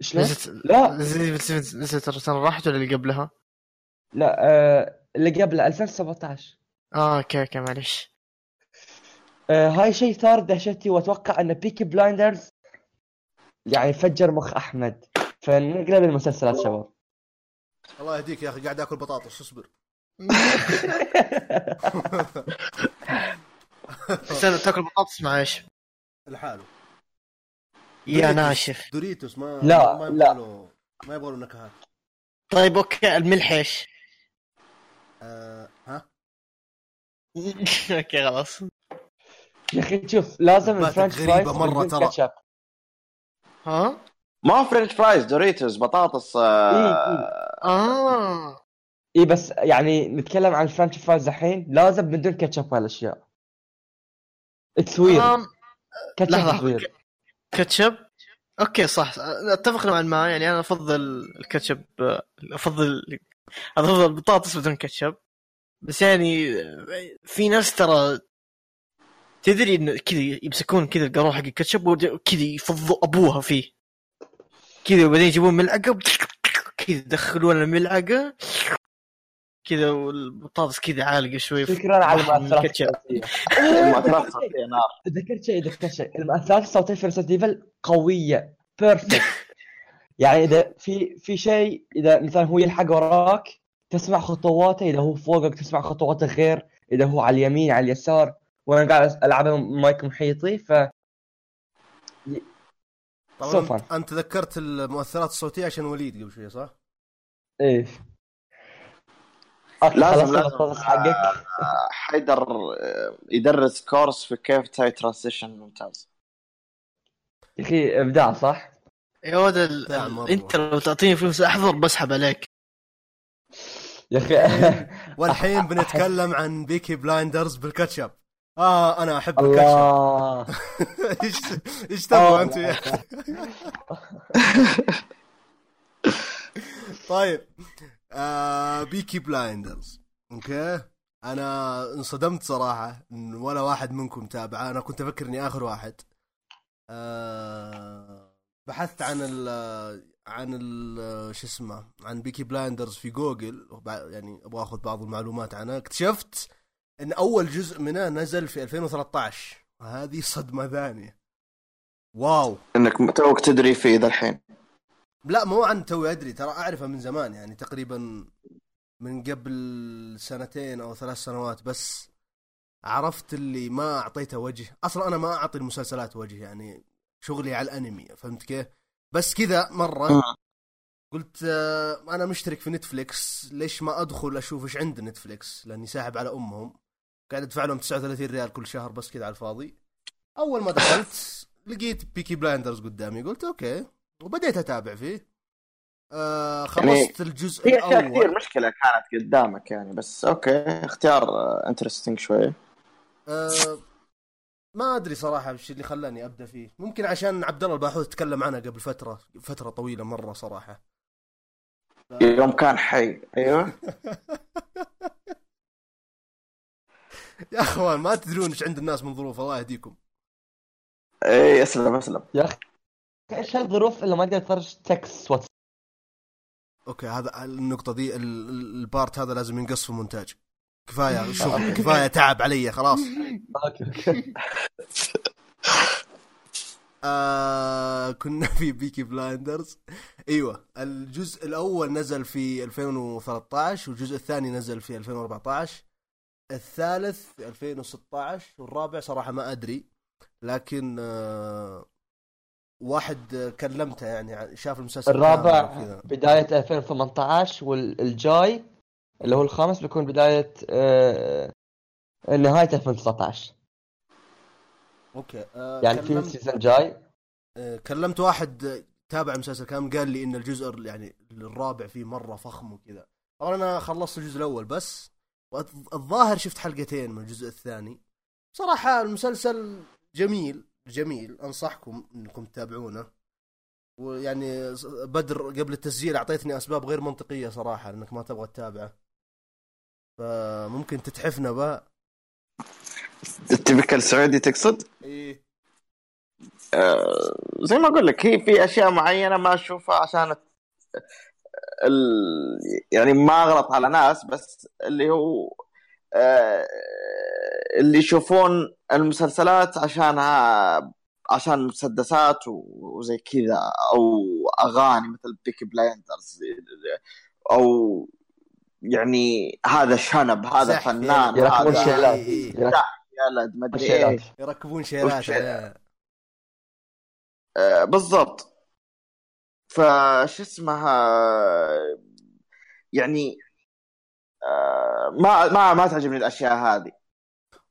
شلون؟ نزلت لا. Resident Evil 7 نزلت السنة اللي راحت ولا اللي قبلها؟ لا آه اللي قبل 2017 آه okay okay معلش آه هاي شيء ثار دهشتي وأتوقع إن Peaky Blinders يعني فجر مخ أحمد. فنقلب المسلسلات شباب. الله يهديك يا أخي قاعد آكل بطاطس اصبر. استنى تاكل بطاطس مع إيش؟ لحاله. يا ناشف. دوريتوس ما لا، ما لا. يبغى ما يبغى له نكهات. طيب أوكي الملح إيش؟ آه ها؟ أوكي خلاص. يا أخي شوف لازم الفرنش غريبة فرايز مرة بدون ترى. كاتشب ها؟ ما فرنش فرايز دوريتوس بطاطس إيه، آه... آه. إي بس يعني نتكلم عن ال french fries الحين لازم بدون كاتشب وهالاشياء آم، لحظة. ketchup ketchup okay صح. أتفق نوعا ما يعني أنا أفضل الكاتشب أفضل أفضل البطاطس بدون كاتشب بس يعني في ناس ترى تدري إن كذا يمسكون كذا القاروره حق الكاتشب وكذا يفضوا أبوها فيه. كذا وبعدين يجيبون ملعقة كذا يدخلون الملعقة. كذا والبطاطس كذا عالقة شوي. شكرا على المؤثرات. الصوتيه نار تذكرت شيء تذكرت شيء. المؤثرات الصوتية في Resident Evil قوية. perfect يعني إذا في في شيء إذا مثلا هو يلحق وراك تسمع خطواته. إذا هو فوقك تسمع خطواته غير. إذا هو على اليمين على اليسار وأنا قاعد العبها مايك محيطي ف طبعا أنت ذكرت المؤثرات الصوتية عشان وليد قبل شوي صح؟ إيه لازم- لازم. حقك آه، حيدر آه، يدرس course في كيف تسوي transition ممتاز يا أخي إبداع صح؟ يا ولد ال-. أنت لو تعطيني فلوس أحضر بسحب عليك يا أخي والحين بنتكلم عن Peaky Blinders بال ketchup آه أنا أحب الله. إيش إيش تبغى آه. أنت؟ يا طيب. آه Peaky Blinders okay. أنا انصدمت صراحة إن ولا واحد منكم تابعه أنا كنت أفكر إني آخر واحد. آه بحثت عن ال عن ال شو اسمه عن Peaky Blinders في جوجل يعني أبغى أخذ بعض المعلومات عنه اكتشفت إن أول جزء منه نزل في 2013 هذه صدمة ثانية. wow. إنك توك تدري فيه ذا الحين. لا مو عن توي أدري ترى أعرفه من زمان يعني تقريبا من قبل سنتين أو ثلاث سنوات بس عرفت اللي ما أعطيته وجه. أصلا أنا ما أعطي المسلسلات وجه يعني شغلي على الأنمي فهمت كيف؟ بس كذا مرة. قلت آه، أنا مشترك في Netflix ليش ما أدخل أشوف إيش عند Netflix؟ لأني ساحب على أمهم. قاعد ادفع لهم 39 ريال كل شهر بس كذا على الفاضي. أول ما دخلت لقيت Peaky Blinders قدامي. قلت okay. وبديت أتابع فيه. آه خلصت الجزء في أشياء كثير الأول مشكلة كانت قدامك يعني بس okay اختيار interesting شوي. آه ما أدري صراحة وش اللي خلاني أبدأ فيه. ممكن عشان عبد الله الباحوث تكلم عنه قبل فترة فترة طويلة مرة صراحة. يوم كان حي. أيوه. يا أخوان ما تدرون إيش عند الناس من ظروف الله يهديكم. اي اسلم اسلم يا أخي إيش الظروف اللي ما تقدر تفرج تكست واتس أوكي هذا النقطة دي ال- ال- البارت هذا لازم ينقص في المونتاج. كفاية شغل كفاية تعب علي خلاص. أوكي أوكي. آه كنا في بيكي بلايندرز إيوه الجزء الأول نزل في 2013 والجزء الثاني نزل في 2014 الثالث في 2016 والرابع صراحة ما أدري لكن آه واحد كلمته يعني شاف المسلسل الرابع. بداية 2018 والجاي اللي هو الخامس بيكون بداية آه، نهاية 2019 أوكي آه يعني في سيزون جاي آه، كلمت واحد تابع المسلسل كامل قال لي إن الجزء ال- يعني الرابع فيه مرة فخم وكذا. طبعا أنا خلصت الجزء الأول بس والظاهر شفت حلقتين من الجزء الثاني. صراحة المسلسل جميل جميل. أنصحكم إنكم تتابعونه. ويعني بدر قبل التسجيل أعطيتني أسباب غير منطقية صراحة انك ما تبغى تتابعه. فممكن تتحفنا بها التبكل سعودي تقصد؟ إيه. آه، زي ما أقول لك هي في أشياء معينة ما أشوفها عشان ال... يعني ما اغلط على ناس بس اللي هو آه، اللي يشوفون المسلسلات عشانها عشان مسدسات وزي كذا أو أغاني مثل بيكي بلايندرز أو يعني هذا شنب هذا فنان. يركبون هذا شيلات إيه،. يركبون شيلات. آه، بالضبط فش اسمها يعني آه، ما ما ما تعجبني الأشياء هذه.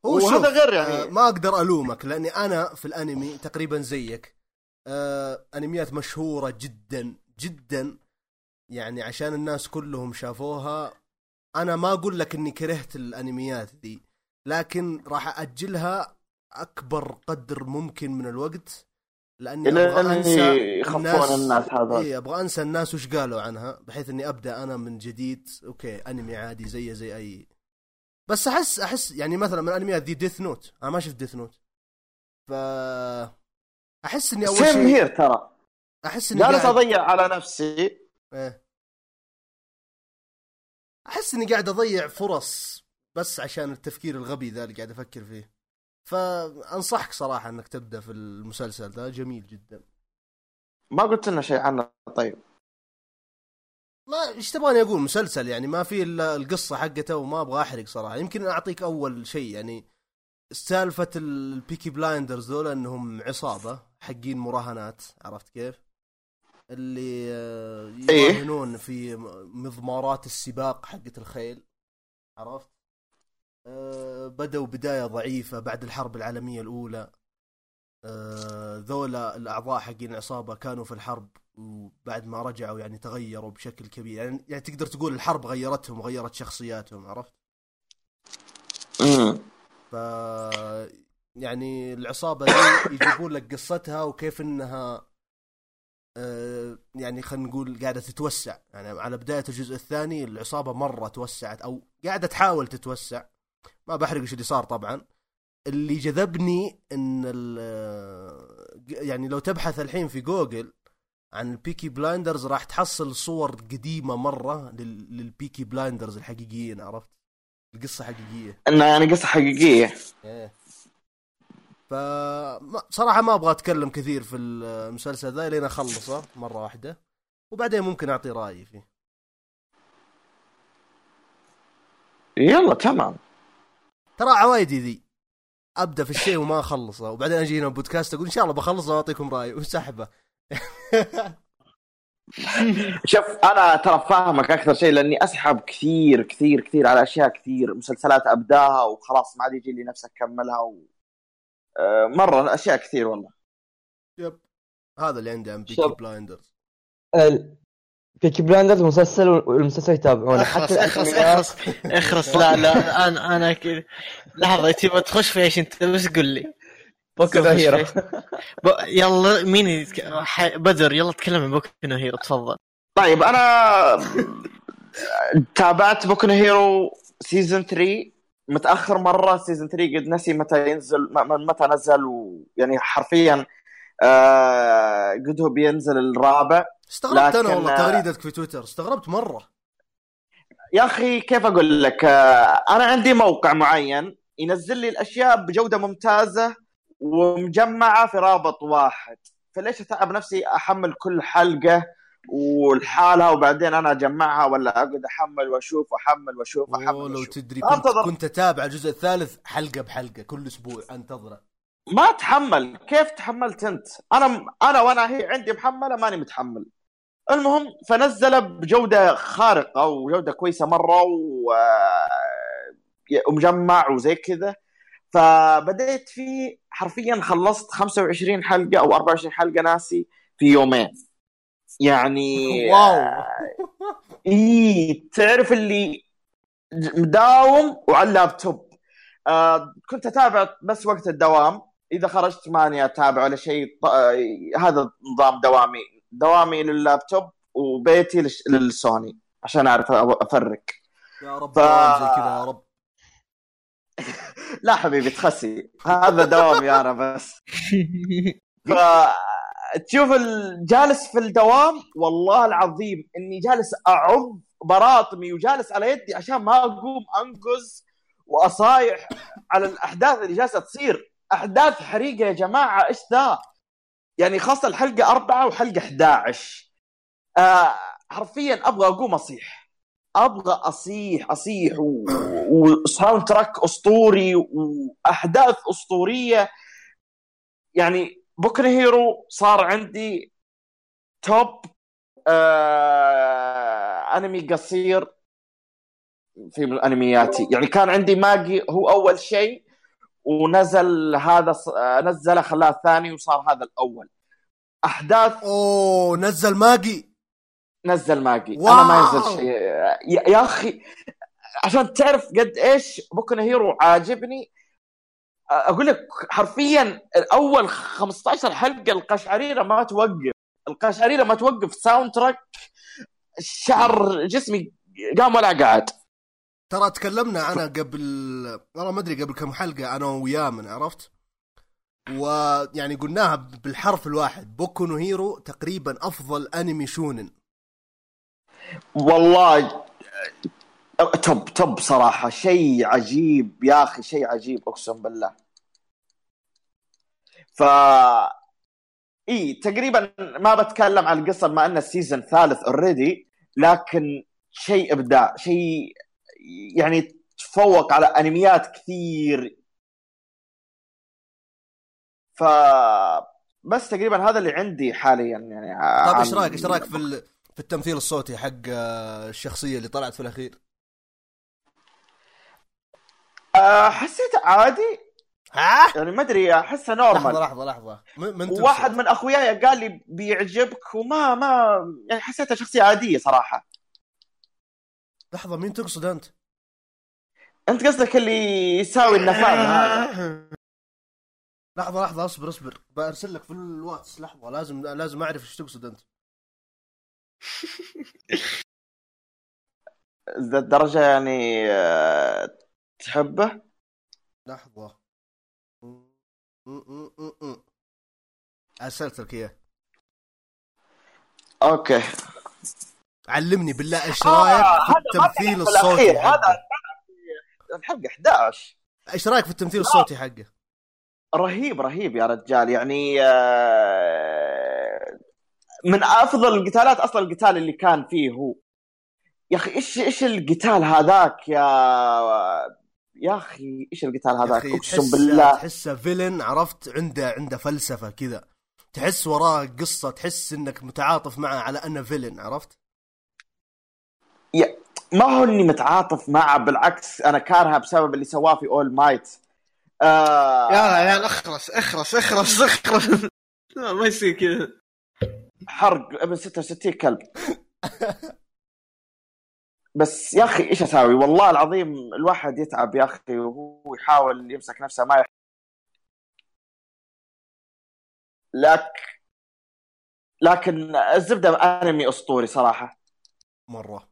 هو وهذا غير آه، يعني ما أقدر ألومك لأني أنا في الأنمي تقريبا زيك. آه، أنميات مشهورة جدا جدا. يعني عشان الناس كلهم شافوها أنا ما أقول لك إني كرهت الأنميات ذي لكن راح أجلها أكبر قدر ممكن من الوقت. لأني أبغى ان أنسى يخفون الناس هذول. اي أبغى أنسى الناس وش قالوا عنها بحيث إني أبدأ أنا من جديد. أوكي أنمي عادي زيه زي أي. بس احس أحس يعني مثلا من الانميات ذي Death Note أنا ما شفت Death Note ف أحس إني أول same shit here ترى. أحس إني جالس قاعد... أضيع على نفسي. إيه. أحس إني قاعد أضيع فرص بس عشان التفكير الغبي ذا اللي قاعد أفكر فيه. فأنصحك صراحة إنك تبدأ في المسلسل ذا جميل جدا ما قلت لنا شيء عنه طيب ما إيش تبغاني أقول مسلسل يعني ما في إلا القصة حقته وما أبغى أحرق صراحة يمكن أعطيك أول شيء يعني سالفة البيكي بلايندرز ذولا إنهم عصابة حقين مراهنات عرفت كيف؟ اللي آه، إيه. يراهنون في مضمارات السباق حقت الخيل عرفت؟ آه، بدأوا بداية ضعيفة بعد الحرب العالمية الأولى. آه، ذولا الأعضاء حقين العصابة كانوا في الحرب وبعد ما رجعوا يعني تغيروا بشكل كبير. يعني, يعني تقدر تقول الحرب غيرتهم وغيرت شخصياتهم عرفت؟ ف يعني العصابة دي يجيبون لك قصتها وكيف إنها آه، يعني خلينا نقول قاعدة تتوسع. يعني على بداية الجزء الثاني العصابة مرة توسعت أو قاعدة تحاول تتوسع. ما بحرق إيش اللي صار طبعا. اللي جذبني إن ال- يعني لو تبحث الحين في جوجل عن ال Peaky Blinders راح تحصل صور قديمة مرة لل- لل Peaky Blinders الحقيقيين عرفت؟ القصة حقيقية. إنه يعني قصة حقيقية. إيه. ف صراحة ما أبغى أتكلم كثير في المسلسل ذا لين أخلصه مرة واحدة. وبعدين ممكن أعطي رأيي فيه. يلا تمام. ترى عوايدي ذي. أبدأ في الشيء وما أخلصه وبعدين أجي هنا بودكاست أقول إن شاء الله بخلصه وأعطيكم رايي وسحبه. شوف أنا ترى فاهمك أكثر شيء لأني أسحب كثير كثير كثير على أشياء كثير مسلسلات أبداها وخلاص ما عاد يجي لي نفس أكملها و... آه، مرة أشياء كثير والله. yep. هذا اللي عندي عن Peaky شوف. Blinders Peaky Blinders مسلسل والمسلسل يتابعونه أخرس حتى أخرس أخرس. أخرس. لا لا أنا أنا كذا لحظة تبغى تخش في إيش أنت؟ بس قل لي؟ بوكو هيرو. ب... يلا مين يتك... ح... بدر يلا تكلم عن بوكو نو هيرو تفضل. طيب أنا تابعت بوكو هيرو season 3 متأخر مرة season 3 قد نسي متى ينزل متى نزل ويعني حرفيا آه قد هو بينزل الرابع استغربت أنا والله تغريدتك في تويتر استغربت مرة. يا أخي كيف أقول لك؟ آه أنا عندي موقع معين ينزل لي الأشياء بجودة ممتازة ومجمعة في رابط واحد. فليش أتعب نفسي أحمل كل حلقة والحالها وبعدين أنا أجمعها ولا أقعد أحمل وأشوف واحمل وأشوف أوه واحمل لو تدري كنت. كنت أتابع الجزء الثالث حلقة بحلقة كل أسبوع أنتظره. ما تحمل. كيف تحملت أنت؟ أنا أنا وأنا هي عندي محملة ماني متحمل. المهم فنزل بجودة خارقة وجودة كويسة مرة و... ومجمع وزي كذا. فبديت فيه حرفيا خلصت 25 حلقة أو 24 حلقة ناسي في يومين. يعني wow. إي تعرف اللي مداوم وعلى اللابتوب. آه كنت أتابع بس وقت الدوام. إذا خرجت ماني أتابع ولا شيء آه، هذا نظام دوامي. دوامي لللابتوب وبيتي للسوني عشان أعرف أفرق. يا رب ف- زي كذا يا رب. لا حبيبي تخسي. هذا دوامي أنا بس. فتشوف الجالس في الدوام والله العظيم إني جالس أعض براطمي وجالس على يدي عشان ما أقوم أنقز وأصايح على الأحداث اللي جالسة تصير. احداث حريقة يا جماعة إيش ذا؟ يعني خاصة الحلقة أربعة وحلقة 11 آه حرفيا أبغى اقوم اصيح أبغى أصيح أصيح. و soundtrack أسطوري واحداث أسطورية يعني بوكن هيرو صار عندي top آه أنمي قصير في انمياتي يعني كان عندي ماجي هو أول شيء ونزل هذا ص- آه، نزله خلاه الثاني وصار هذا الأول. أحداث أوه نزل ماجي؟ نزل ماجي. wow. أنا ما ينزل شيء. يا, يا أخي عشان تعرف قد إيش بوكو هيرو عاجبني أقول لك حرفيا الأول 15 حلقة القشعريرة ما توقف. القشعريرة ما توقف. soundtrack شعر جسمي قام ولا قعد. ترى تكلمنا عنها قبل والله ما أدري قبل كم حلقة أنا ويامن عرفت؟ ويعني قلناها بالحرف الواحد بوكو نو هيرو تقريبا أفضل أنمي شونن. والله top top صراحة شيء عجيب يا أخي شيء عجيب أقسم بالله. ف إي تقريبا ما بتكلم عن القصة بما ان ال season الثالث already لكن شيء إبداع شيء يعني تفوق على أنميات كثير. ف بس تقريبا هذا اللي عندي حاليا يعني طيب إيش رايك إيش رأيك في ال... في التمثيل الصوتي حق آه، الشخصية اللي طلعت في الأخير؟ آه، حسيت عادي. ها؟ يعني ما أدري أحسها لحظة نورمال لحظة لحظة. م- من واحد من أخوياي قال لي بيعجبك وما ما يعني حسيتها شخصية عادية صراحة. لحظة مين تقصد أنت؟ أنت قصدك اللي يساوي النفاذ هذا؟ لحظة لحظة اصبر اصبر. برسل لك في الواتس. لحظة لازم لازم أعرف إيش تقصد أنت. الدرجة يعني آه، تحبه؟ م. أرسلت لك إياه. أوكي. علمني بالله إيش آه، رأيك في التمثيل الصوتي هذا الحلقة 11 إيش رأيك في التمثيل الصوتي حقه؟ رهيب رهيب يا رجال. يعني آه، من أفضل القتالات أصلا القتال اللي كان فيه هو. يا أخي إيش إيش القتال هذاك يا يا أخي إيش القتال يا هذاك؟ أقسم بالله. تحسه فيلن عرفت؟ عنده عنده فلسفة كذا. تحس وراه قصة تحس إنك متعاطف معه على أنه فيلن عرفت؟ ما هو اني متعاطف معه؟ بالعكس أنا كارهه بسبب اللي سواه في اول مايت آه يا عيال اخرس اخرس اخرس اخرس. لا، ما يصير كذا. حرق ابن 66 كلب. بس يا أخي إيش أسوي والله العظيم الواحد يتعب يا أخي وهو يحاول يمسك نفسه ما يح... لك لكن الزبدة أنمي أسطوري صراحة. مرة.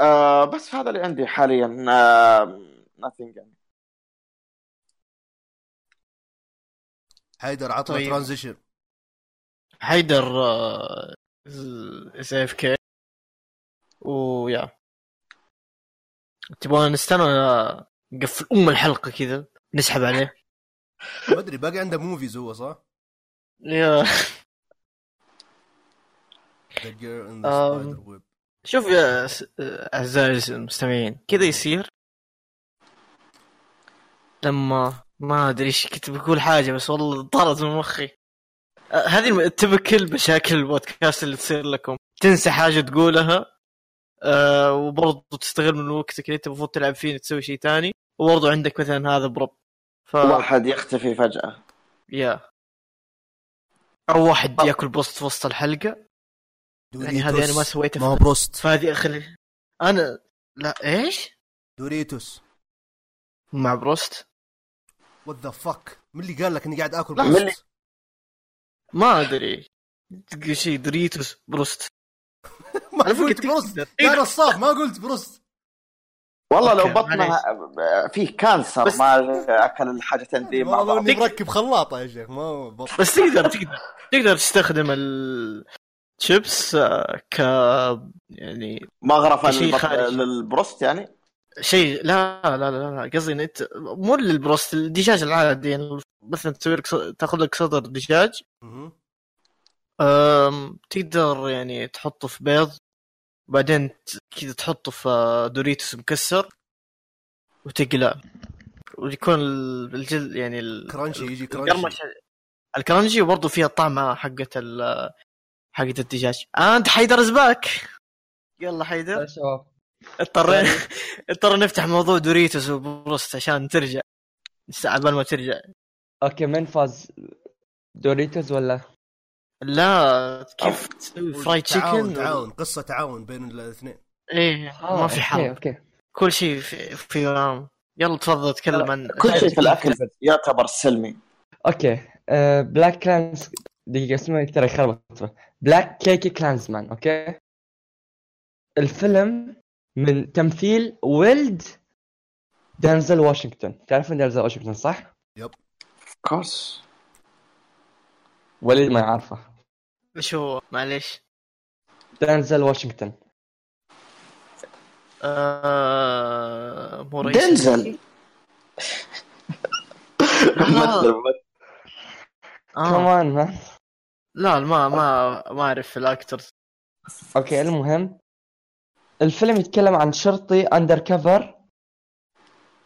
آه بس هذا اللي عندي حاليا. آه nothing يعني. حيدر عطنا طيب. transition حيدر is AFK ويا تبغى نستنى نقفل أم الحلقة كذا نسحب عليه. ما أدري باقي عنده موفيز هو صح؟ يا The Girl in the أم. Spider Web. شوف يا أعزائي المستمعين كذا يصير. لما ما أدري إيش كنت بقول حاجة بس والله طارت من مخي. هذه تبكل مشاكل البودكاست اللي تصير لكم. تنسى حاجة تقولها أه وبرضه تستغل من وقتك اللي أنت المفروض تلعب فيه تسوي شيء تاني. وبرضه عندك مثلا هذا BRB. ف واحد يختفي فجأة. yeah. أو واحد ياكل بروست في وسط الحلقة. يعني هذه أنا ما سويتها ما هو بروست. فهذه اخلي أنا لا إيش؟ دوريتوس. مع بروست؟ what the fuck من اللي قال لك إني قاعد آكل من اللي- بروست ما أدري. تقول شيء دوريتوس بروست. ما قلت بروست. يا نصاف ما قلت بروست. والله لو بطنه فيه cancer بس- ما أكل الحاجتين ذي مع بعض. مركب خلاطة يا شيخ ما بس تقدر تقدر تقدر تستخدم الشيبس آه، ك يعني مغرفه شيء للبط... خارجي. للبروست يعني شيء لا لا لا لا. قصدي إن أنت مو للبروست الدجاج العادي يعني مثلا تسوي لك تأخذ لك صدر دجاج. أم... تقدر يعني تحطه في بيض وبعدين ت- كذا تحطه في آه، دوريتوس مكسر وتقلع ويكون ال- الجلد يعني ال- كرانشي يجي كرانشي الكرنجي وبرضه فيها حقة ال حقة الدجاج. آه أنت حيدر زباك. يلا حيدر. شباب. اضطرينا اضطر نفتح موضوع دوريتوس وبروست عشان ترجع. عبال ما ترجع. أوكي من فاز؟ دوريتوز ولا؟ لا كيف تسوي فرايد تعاون تشيكن تعاون. قصة تعاون بين الاثنين. إيه آه، ما في حرب. أوكي. كل شيء في, في يلا تفضل تكلم عن كل شيء في الأكل. يعتبر سلمي. أوكي. آه بلاك كلانز دقيقة اسمه ترى يخربط بلاك كيكي كلانزمان أوكي الفيلم من تمثيل ويلد دانزل واشنطن تعرفون دانزل واشنطن صح؟ كورس وليد ما يعرفه إيش هو معليش دانزل واشنطن آه... مو رئيس دنزل. آه. آه. كمان مان لا ما ما ما أعرف الاكتر okay المهم الفيلم يتكلم عن شرطي undercover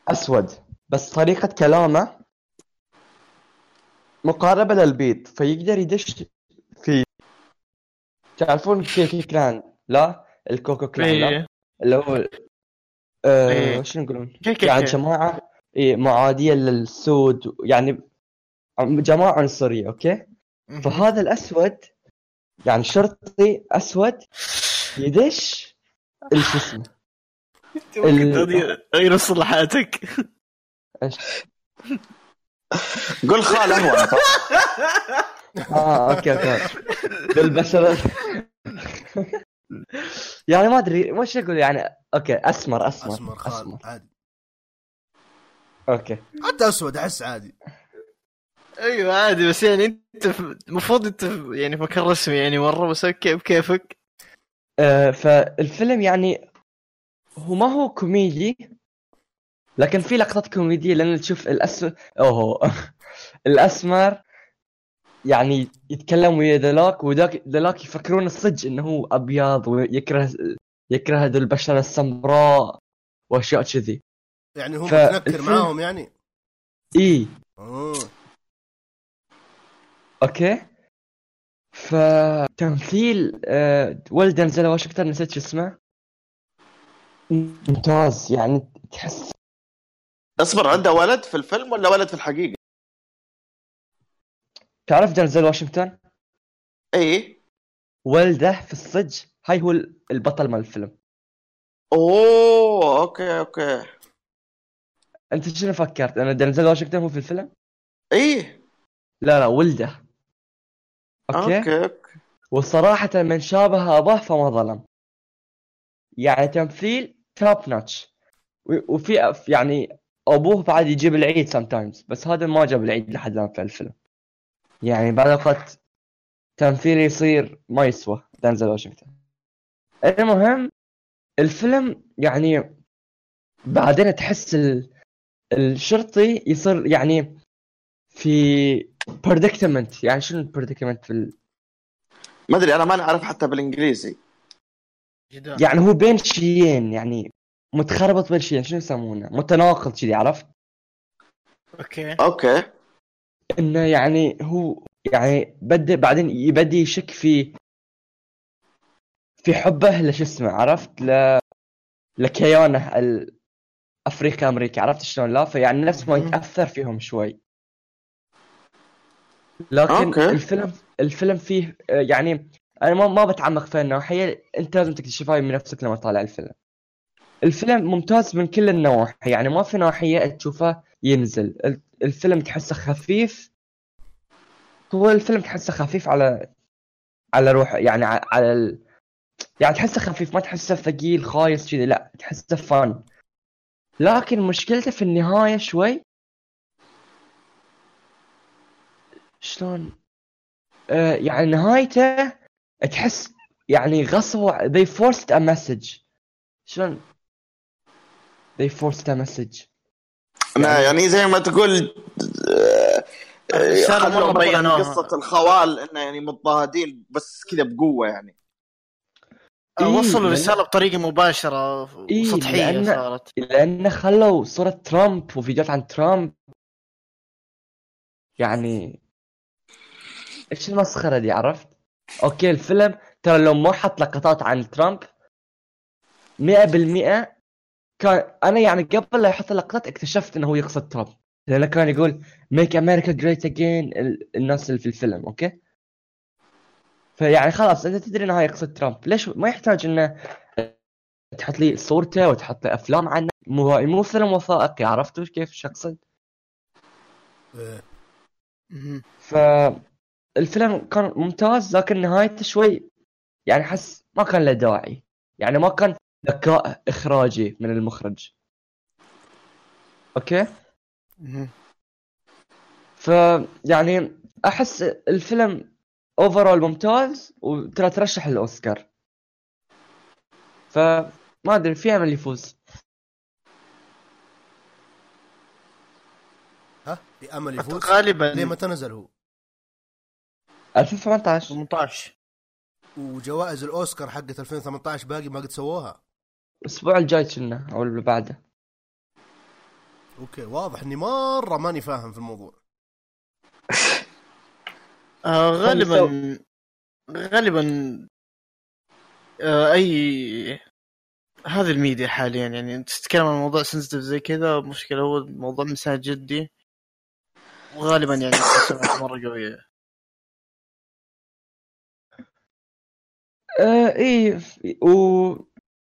أسود بس طريقة كلامه مقاربة للبيض فيقدر يدش في تعرفون KK Klan لا ال Ku Klux Klan لا إيه. اللي هو آه إيه. K- K- يعني K. جماعة إيه معادية للسود يعني جماعة عنصرية okay فهذا الأسود يعني شرطي أسود يدش الش اسمه غير صلاحاتك إيش؟ قول خال هو. آه أوكي أوكي. بالبشرة. يعني ما أدري وش أقول؟ يعني أوكي أسمر أسمر أسمر خال عادي. أوكي. حتى أسود أحس عادي. أيوه عادي بس يعني أنت المفروض أنت يعني مكان رسمي يعني مرة بس okay بكيفك. آه فالفيلم يعني هو ما هو كوميدي لكن في لقطات كوميدية لأن تشوف الاسود أوه الأسمر يعني يتكلم ويا ذلاك وذاك ذلاك يفكرون الصج إنه هو أبيض ويكره يكره ذو البشرة السمراء وأشياء كذي. يعني هو ف- متنكر الفيلم- معاهم يعني؟ اي اوه أوكي؟ فتمثيل آه، ولد دنزل واشنطن نسيت شو اسمه؟ ممتاز يعني تحس أصبر عنده ولد في الفيلم ولا ولد في الحقيقة؟ تعرف دنزل واشنطن؟ اي ولده في الصج هاي هو البطل مال الفيلم. أوه okay okay. أنت شنو فكرت؟ أن دنزل واشنطن هو في الفيلم؟ اي لا لا ولده. okay, okay من شابه أباه فما ظلم. يعني تمثيل top notch وفي يعني أبوه بعد يجيب العيد sometimes بس هذا ما جاب العيد لحد الآن في الفيلم. يعني بعد وقت تمثيل يصير ما يسوى دنزل واشنطن المهم الفيلم يعني بعدين تحس ال... الشرطي يصير يعني في predicament. يعني شنو predicament في ال... ما أدري أنا ما أعرف حتى بالإنجليزي. جدا. يعني هو بين شيئين يعني متخربط بين شيئين. شنو يسمونه؟ متناقض كذي عرفت؟ okay. okay. إنه يعني هو يعني بدا بعدين يبدي يشك في في حبه لش اسمه عرفت؟ ل لكيانه الافريقي أمريكي عرفت شلون؟ لا فيعني نفس ما. يتأثر فيهم شوي. لكن okay. الفيلم الفيلم فيه آه، يعني أنا ما ما بتعمق في النواحي أنت لازم تكتشفها من نفسك لما تطالع الفيلم. الفيلم ممتاز من كل النواحي يعني ما في ناحيه تشوفه ينزل. ال- الفيلم تحسه خفيف. هو الفيلم تحسه خفيف على على روح يعني على ال... يعني تحسه خفيف ما تحسه ثقيل خايس كذي لا تحسه فن لكن مشكلته في النهاية شوي شلون؟ آه يعني نهايته تحس يعني غصبوا they forced a message. شلون؟ they forced a message. ما يعني زي ما تقول آه، آه، الرسالة خلوا مرة مثلاً بينوها. قصة الخوال إنه يعني مضطهدين بس كذا بقوة يعني. آه، إيه، وصلوا لأن- الرسالة بطريقة مباشرة إيه، سطحيه لأن- صارت. لأنه خلوا صورة ترامب وفيديوهات عن ترامب. يعني إيش المسخرة دي عرفت؟ okay الفيلم ترى لو ما حط لقطات عن ترامب 100% كان أنا يعني قبل لا يحط اللقطات اكتشفت إنه هو يقصد ترامب لأنه كان يقول make America great again الناس اللي في الفيلم okay؟ فيعني خلاص أنت تدري إنه هاي يقصد ترامب ليش ما يحتاج إنه تحط لي صورته وتحط لي أفلام عنه مو مو فيلم وثائقي عرفتوا كيف إيش اقصد؟ إيه. مهم. فالفيلم كان ممتاز لكن نهايته شوي يعني حس ما كان له داعي. يعني ما كان ذكاء إخراجي من المخرج. okay؟ مهم. فيعني أحس الفيلم overall ممتاز وترى ترشح للاوسكار فما أدري في أمل يفوز. ها؟ في أمل يفوز؟ غالبا. ليه متى نزل هو؟ 2018 18 وجوائز الأوسكار حقت 2018 باقي ما قد سووها. الأسبوع الجاي كنا أو اللي بعده. okay واضح إني مرة ماني فاهم في الموضوع. آه غالبا غالبا آه أي هذه الميديا حاليا يعني أنت تتكلم عن موضوع sensitive زي كذا مشكلة هو موضوع مساء جدي وغالبا يعني السمعة مرة آه إيه و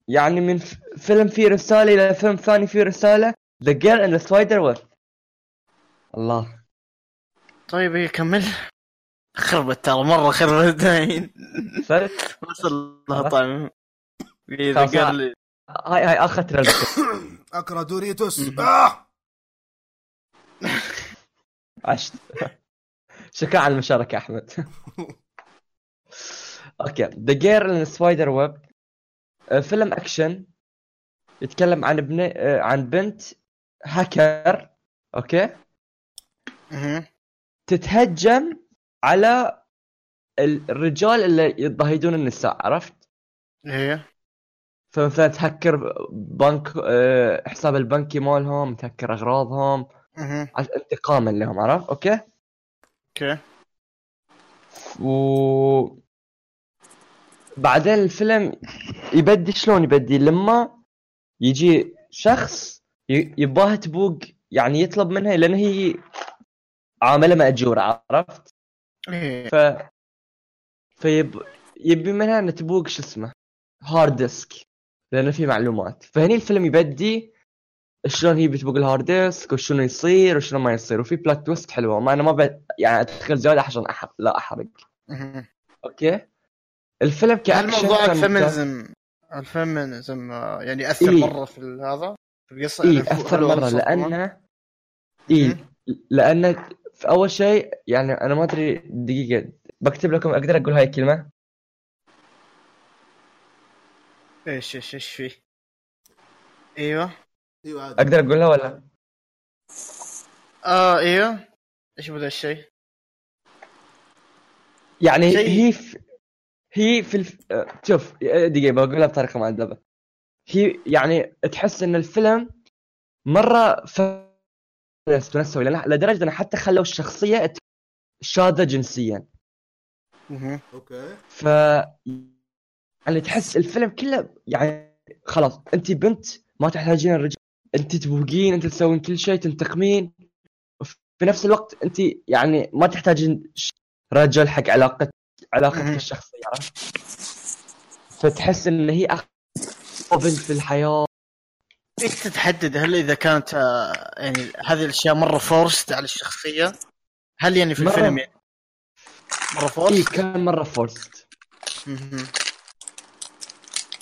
يعني من ف- فيلم فيه رسالة إلى فيلم ثاني فيه رسالة The Girl in the Spider Web. الله. طيب هي كمل. خربت ترى مرة خربت داين وصل لها. طعم اذا خلاص. قال لي هاي هاي آخر تريلر. اكره دوريتوس. آه! عشت. شكرا على المشاركة أحمد. Girl in the Spider Web آه، فيلم أكشن يتكلم عن ابن آه، عن بنت هاكر مهم. تتهجم على ال- الرجال اللي يضاهدون النساء عرفت؟ إيه فمثلا تهكر بنك آه، حساب البنكي مالهم تهكر أغراضهم انتقاما لهم عرفت؟ okay؟ okay و بعدين الفيلم يبدي شلون يبدي؟ لما يجي شخص يباها تبوق يعني يطلب منها لأن هي عاملة ماجوره عرفت؟ إيه. ف فيب يبي منها ان تبوق شو اسمه؟ hard disk لأنه في معلومات. فهني الفيلم يبدي شلون هي بتبوق ال hard disk وشنو يصير وشنو ما يصير. وفي plot twist حلوة ما أنا ما ب... يعني ادخل زيادة عشان أحرق لا أحرق. okay؟ الفيلم موضوع كان ممتاز. ال feminism ال feminism آه، يعني أثر إيه. مرة في هذا في القصة اي يعني أثر مرة؟ لأنه اي. لأنه في أول شيء يعني أنا ما أدري دقيقة بكتب لكم أقدر أقول هاي الكلمة إيش إيش إيش فيه؟ إيوه أيوه عادي أقدر أقولها ولا آه إيوه إيش بدأ الشيء؟ يعني شيء- هي في هي في الف... شوف دقيقة بقولها بطريقة مؤدبة هي يعني تحس إن الفيلم مرة feminist ونسوي لأن- لدرجة إنه حتى خلوا الشخصية ت- شاذة جنسيا. okay. ف يعني تحس الفيلم كله يعني خلاص انت بنت ما تحتاجين الرجال انت تبوقين انت تسوين كل شيء تنتقمين. في نفس الوقت انت يعني ما تحتاجين رجل حق علاقة علاقتك مهم. الشخصية عرفت؟ فتحس إن هي اخ بنت في الحياة انت تحدد هل إذا كانت آه، يعني هذه الأشياء مرة forced على الشخصية هل يعني في مرة- الفيلم يعني مرة forced؟ كان مرة forced.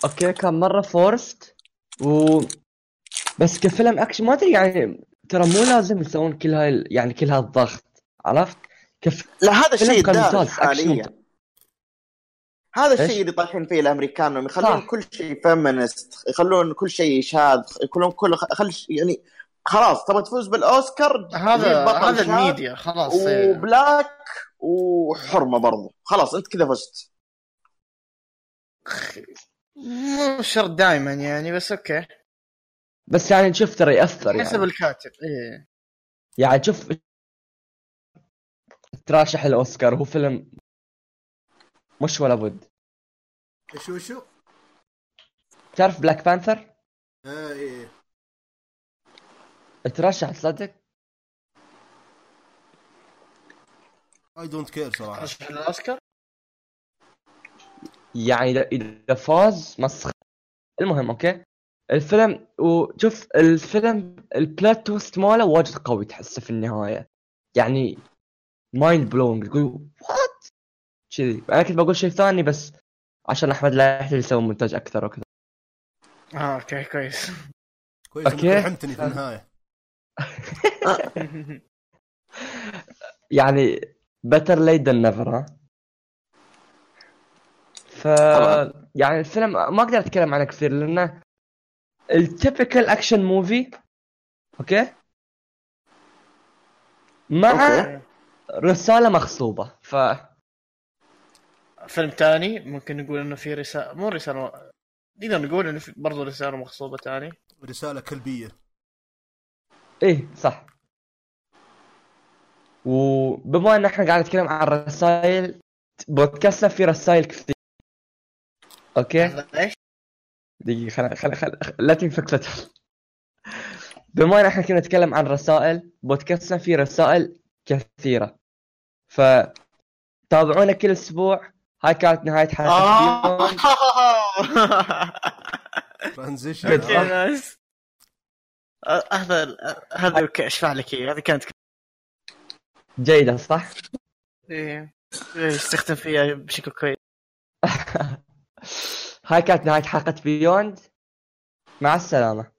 okay كان مرة forced و بس كفيلم أكشن ما أدري يعني ترى مو لازم يسوون كل هاي يعني كل هالضغط عرفت؟ كيف لا هذا كان الدارج ممتاز، حاليا أكشن. هذا الشيء؟ اللي طايحين فيه الامريكان انهم يخلون. كل شيء feminist يخلون كل شيء شاذ يخلون كل خل يعني خلاص تبغى تفوز بالأوسكار هذا هذا الميديا خلاص إيه. و black وحرمة برضو خلاص أنت كذا فزت مو شرط دائما يعني بس okay بس يعني شوف ترى يأثر حسب يعني الكاتب إيه يعني شوف تراشح الأوسكار هو فيلم مش ولا بد. إيش وشو؟ تعرف Black Panther؟ آه إيه ترشح تصدق؟ I don't care صراحة. رشح الأوسكار؟ يعني إذا إذا فاز مسخ. المهم okay؟ الفيلم وشوف الفيلم ال plot twist ماله واجد قوي تحسه في النهاية. يعني mind blowing تقول كذي أنا كنت بقول شيء ثاني بس عشان أحمد لا يحتاج يسوي مونتاج أكثر وكذا آه okay كويس كويس okay. انك رحمتني في النهاية يعني better late than never ها ف. يعني الفيلم ما أقدر أتكلم عنه كثير لأنه ال typical action movie okay مع okay. رسالة مغصوبة ف فيلم تاني ممكن نقول إنه في رسالة مو رسالة نقدر نقول إنه في برضه رسالة مغصوبة تاني. رسالة كلبية. إيه صح. وبما إن إحنا قاعد نتكلم عن الرسائل بودكاستنا في رسائل كثير. okay؟ إيش؟ دقيقة خل خل خل لا تنفك فتح بما إن إحنا كنا نتكلم عن رسائل بودكاستنا فيه رسائل كثيرة. ف تابعونا كل أسبوع هاي كانت نهاية حلقة اليوم. transition آه، هذا هذا okay أشرح لك إياه؟ هذه كانت جيدة صح؟ إيه. إيه، يستخدم فيها بشكل كويس. هاي كانت نهاية حلقة بيوند مع السلامة.